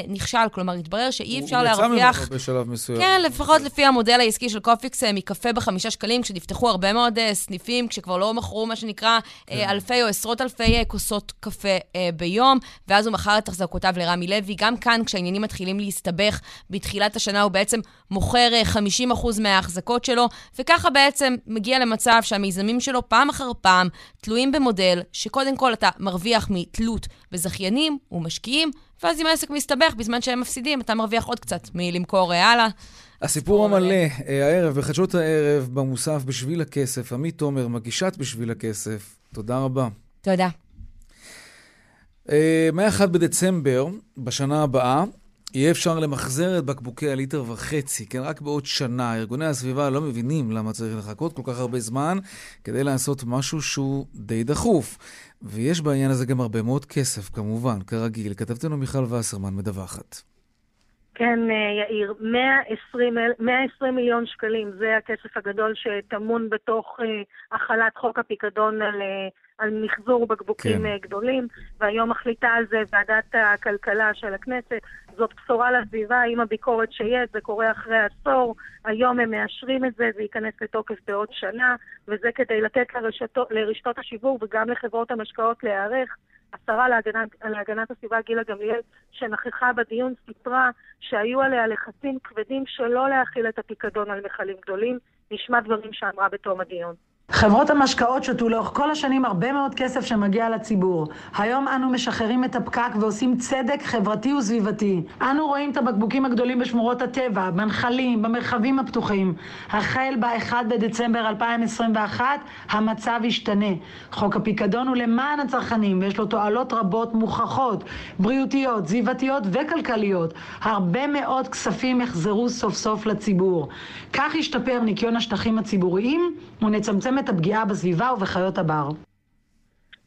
נכשל. כלומר, התברר שאי אפשר להרוויח... הוא יצא ממנו בשלב מסוים. כן, לפחות לפי המודל העסקי של קופיקס, מקפה בחמישה שקלים, כשנפתחו הרבה מאוד סניפים, כשכבר לא מכרו מה שנקרא כן. אלפי או עשרות אלפי כוסות קפה ביום, ואז הוא מכר את החזקותיו לרמי לוי. גם כאן, כשהעניינים מתחילים להסתבך בתחילת השנה, הוא בעצם מוכר uh, 50% מההחזקות שלו, וככה בעצם מגיע למצב שהמיזמים שלו פעם אחר פעם תלויים במודל שקודם כל אתה מרוויח מתלות בזכיינים ומשקיעים, ואז אם העסק מסתבך בזמן שהם מפסידים, אתה מרוויח עוד קצת מלמכור הלאה. הסיפור המלא, אה, הערב, בחדשות הערב, במוסף בשביל הכסף. עמית תומר, מגישת בשביל הכסף. תודה רבה. תודה. אה, מ-1 בדצמבר, בשנה הבאה, יהיה אפשר למחזר את בקבוקי הליטר וחצי, כן, רק בעוד שנה. ארגוני הסביבה לא מבינים למה צריך לחכות כל כך הרבה זמן כדי לעשות משהו שהוא די דחוף. ויש בעניין הזה גם הרבה מאוד כסף, כמובן, כרגיל. כתבתנו מיכל וסרמן מדווחת. כן, אה, יאיר, 120, 120 מיליון שקלים, זה הכסף הגדול שטמון בתוך uh, החלת חוק הפיקדון על, uh, על מחזור בקבוקים כן. גדולים, והיום מחליטה על זה ועדת הכלכלה של הכנסת. זאת בשורה לסביבה עם הביקורת שיש, זה קורה אחרי עשור, היום הם מאשרים את זה, זה ייכנס לתוקף בעוד שנה, וזה כדי לתת לרשתות, לרשתות השיווק וגם לחברות המשקאות להיערך. השרה להגנת, להגנת הסביבה גילה גמליאל, שנכחה בדיון, סיפרה שהיו עליה לחצים כבדים שלא להכיל את הפיקדון על מכלים גדולים. נשמע דברים שאמרה בתום הדיון. חברות המשקאות שתו לאורך כל השנים הרבה מאוד כסף שמגיע לציבור. היום אנו משחררים את הפקק ועושים צדק חברתי וסביבתי. אנו רואים את הבקבוקים הגדולים בשמורות הטבע, בנחלים, במרחבים הפתוחים. החל ב-1 בדצמבר 2021 המצב ישתנה. חוק הפיקדון הוא למען הצרכנים ויש לו תועלות רבות מוכחות, בריאותיות, סביבתיות וכלכליות. הרבה מאוד כספים יחזרו סוף סוף לציבור. כך ישתפר ניקיון השטחים הציבוריים ונצמצם את הפגיעה בסביבה ובחיות הבר.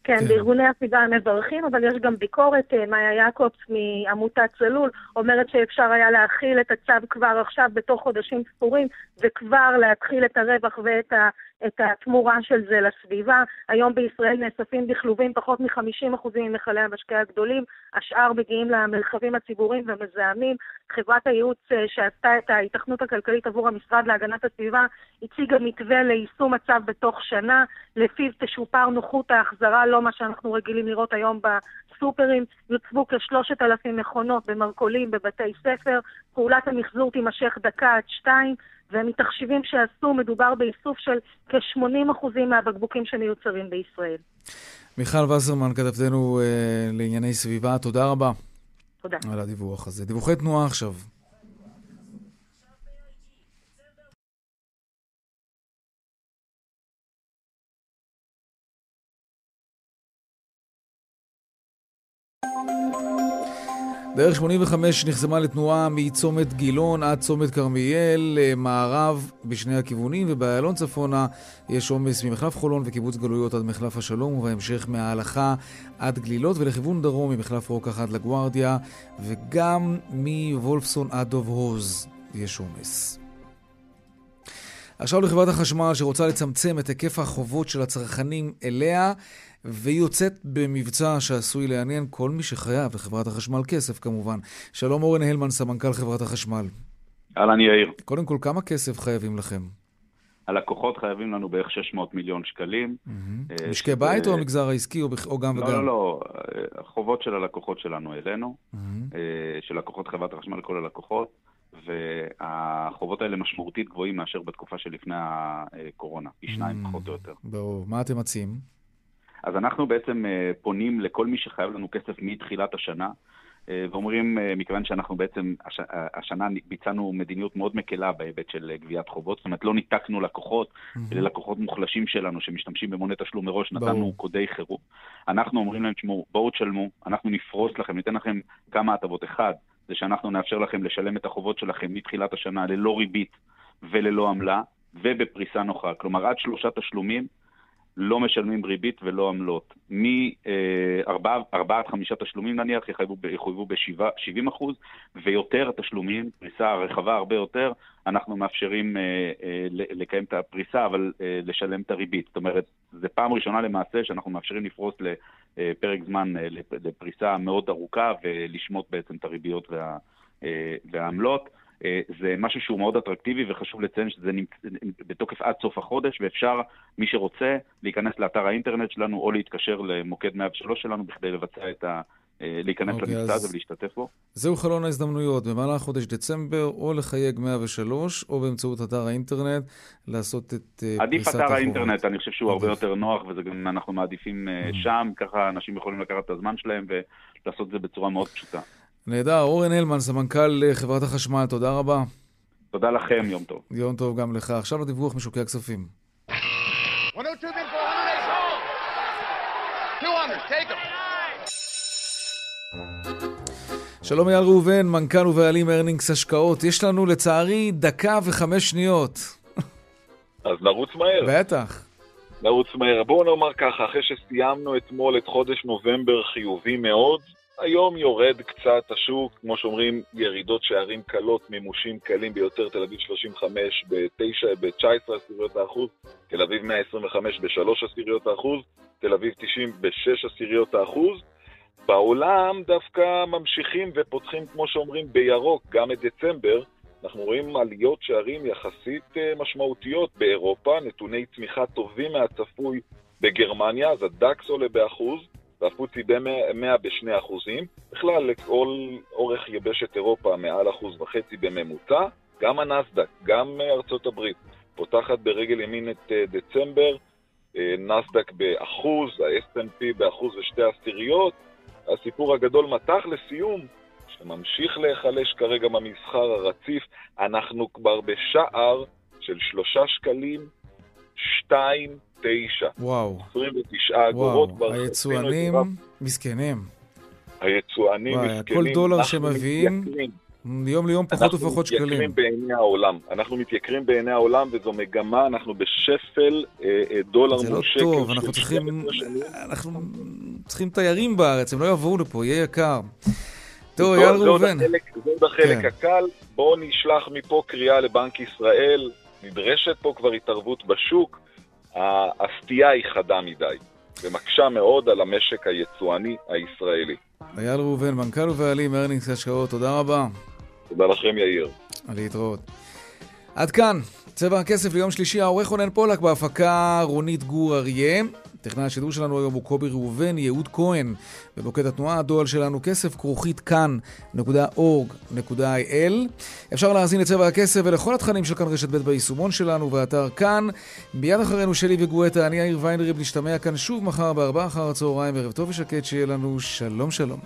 כן, כן, בארגוני הסביבה הם מברכים, אבל יש גם ביקורת. אה, מאיה יעקובס מעמותת צלול אומרת שאפשר היה להכיל את הצו כבר עכשיו בתוך חודשים ספורים, וכבר להתחיל את הרווח ואת ה... את התמורה של זה לסביבה. היום בישראל נאספים בכלובים פחות מ-50% ממכלי המשקה הגדולים, השאר מגיעים למרחבים הציבוריים ומזהמים. חברת הייעוץ אה, שעשתה את ההיתכנות הכלכלית עבור המשרד להגנת הסביבה הציגה מתווה ליישום הצו בתוך שנה, לפיו תשופר נוחות ההחזרה, לא מה שאנחנו רגילים לראות היום בסופרים. יוצבו כשלושת אלפים מכונות במרכולים, בבתי ספר, פעולת המחזור תימשך דקה עד שתיים. ומתחשיבים שעשו, מדובר באיסוף של כ-80% מהבקבוקים שמיוצרים בישראל. מיכל וסרמן, כתבתנו uh, לענייני סביבה, תודה רבה. תודה. על הדיווח הזה. דיווחי תנועה עכשיו. דרך 85 נחסמה לתנועה מצומת גילון עד צומת כרמיאל, מערב בשני הכיוונים, ובאיילון צפונה יש עומס ממחלף חולון וקיבוץ גלויות עד מחלף השלום, ובהמשך מההלכה עד גלילות, ולכיוון דרום ממחלף רוקח עד לגוארדיה, וגם מוולפסון עד דוב הוז יש עומס. עכשיו לחברת החשמל שרוצה לצמצם את היקף החובות של הצרכנים אליה. והיא יוצאת במבצע שעשוי לעניין כל מי שחייב לחברת החשמל כסף כמובן. שלום אורן הלמן, סמנכ"ל חברת החשמל. אהלן יאיר. קודם כל, כמה כסף חייבים לכם? הלקוחות חייבים לנו בערך 600 מיליון שקלים. Mm-hmm. משקי בית או המגזר העסקי או גם לא, וגם? לא, לא, החובות של הלקוחות שלנו אלינו. של לקוחות חברת החשמל, כל הלקוחות, והחובות האלה משמעותית גבוהים מאשר בתקופה שלפני הקורונה, פי שניים mm-hmm. פחות או יותר. ברור. מה אתם מציעים? אז אנחנו בעצם פונים לכל מי שחייב לנו כסף מתחילת השנה, ואומרים, מכיוון שאנחנו בעצם הש, השנה ביצענו מדיניות מאוד מקלה בהיבט של גביית חובות, זאת אומרת לא ניתקנו לקוחות, mm-hmm. אלה לקוחות מוחלשים שלנו שמשתמשים במוני תשלום מראש, נתנו ברור. קודי חירום. אנחנו אומרים להם, תשמעו, בואו תשלמו, אנחנו נפרוס לכם, ניתן לכם כמה הטבות. אחד, זה שאנחנו נאפשר לכם לשלם את החובות שלכם מתחילת השנה ללא ריבית וללא עמלה, ובפריסה נוחה. כלומר, עד שלושה תשלומים לא משלמים ריבית ולא עמלות. מארבעה עד חמישה תשלומים נניח יחויבו ב-70 אחוז, ויותר התשלומים, פריסה רחבה הרבה יותר, אנחנו מאפשרים אה, אה, לקיים את הפריסה, אבל אה, לשלם את הריבית. זאת אומרת, זו פעם ראשונה למעשה שאנחנו מאפשרים לפרוס לפרק זמן, לפריסה מאוד ארוכה, ולשמוט בעצם את הריביות וה, והעמלות. זה משהו שהוא מאוד אטרקטיבי וחשוב לציין שזה נמצא בתוקף עד סוף החודש ואפשר, מי שרוצה, להיכנס לאתר האינטרנט שלנו או להתקשר למוקד 103 שלנו בכדי לבצע את ה... להיכנס okay, למבצע הזה ולהשתתף בו. זהו חלון ההזדמנויות, במהלך חודש דצמבר, או לחייג 103, או באמצעות אתר האינטרנט, לעשות את פריסת החובות. עדיף אתר האינטרנט, אני חושב שהוא עדיף. הרבה יותר נוח, וזה גם אנחנו מעדיפים mm-hmm. שם, ככה אנשים יכולים לקחת את הזמן שלהם ולעשות את זה בצורה מאוד פשוטה. נהדר, אורן הלמן, סמנכ"ל חברת החשמל, תודה רבה. תודה לכם, יום טוב. יום טוב גם לך. עכשיו לדיווח משוקי הכספים. שלום אייל ראובן, מנכ"ל ובעלים ארנינגס השקעות. יש לנו לצערי דקה וחמש שניות. אז נרוץ מהר. בטח. נרוץ מהר. בואו נאמר ככה, אחרי שסיימנו אתמול את חודש נובמבר חיובי מאוד, היום יורד קצת השוק, כמו שאומרים, ירידות שערים קלות, מימושים קלים ביותר, תל אביב 35 ב-19 עשיריות האחוז, תל אביב 125 ב-3 עשיריות האחוז, תל אביב 90 ב-6 עשיריות האחוז. בעולם דווקא ממשיכים ופותחים, כמו שאומרים, בירוק, גם את דצמבר. אנחנו רואים עליות שערים יחסית אה, משמעותיות באירופה, נתוני צמיחה טובים מהצפוי בגרמניה, אז הדקס עולה באחוז. והפוצי ב-100 בשני אחוזים. בכלל, לכל אורך יבשת אירופה מעל אחוז וחצי בממוצע. גם הנסדק, גם ארצות הברית, פותחת ברגל ימין את אה, דצמבר, אה, נסדק באחוז, ה-S&P באחוז ושתי עשיריות. הסיפור הגדול מתח לסיום, שממשיך להיחלש כרגע במסחר הרציף, אנחנו כבר בשער של שלושה שקלים, 29. וואו. 29 אגורות. וואו, היצואנים מסכנים. היצואנים מסכנים. כל דולר שמביאים, מיום ליום פחות ופחות שקלים. אנחנו מתייקרים בעיני העולם. אנחנו מתייקרים בעיני העולם, וזו מגמה, אנחנו בשפל אה, אה, דולר מול שקל. זה לא טוב, אנחנו צריכים, אנחנו צריכים תיירים בארץ, הם לא יבואו לפה, יהיה יקר. טוב, אייל ראובן. זה עוד החלק כן. הקל. בואו נשלח מפה קריאה לבנק ישראל. נדרשת פה כבר התערבות בשוק. הסטייה היא חדה מדי, ומקשה מאוד על המשק היצואני הישראלי. אייל ראובן, מנכ"ל ובעלים ארנינגס השקעות, תודה רבה. תודה לכם, יאיר. להתראות. עד כאן, צבע הכסף ליום שלישי, העורך רונן פולק בהפקה רונית גור אריה. טכנאי השידור שלנו היום הוא קובי ראובן, יהוד כהן. במוקד התנועה הדואל שלנו כסף כרוכית כאן.org.il. אפשר להאזין לצבע הכסף ולכל התכנים של כאן רשת ב' ביישומון שלנו באתר כאן. מיד אחרינו שלי וגואטה, אני יאיר ויינריב, נשתמע כאן שוב מחר בארבעה אחר הצהריים. ערב טוב ושקט, שיהיה לנו שלום שלום.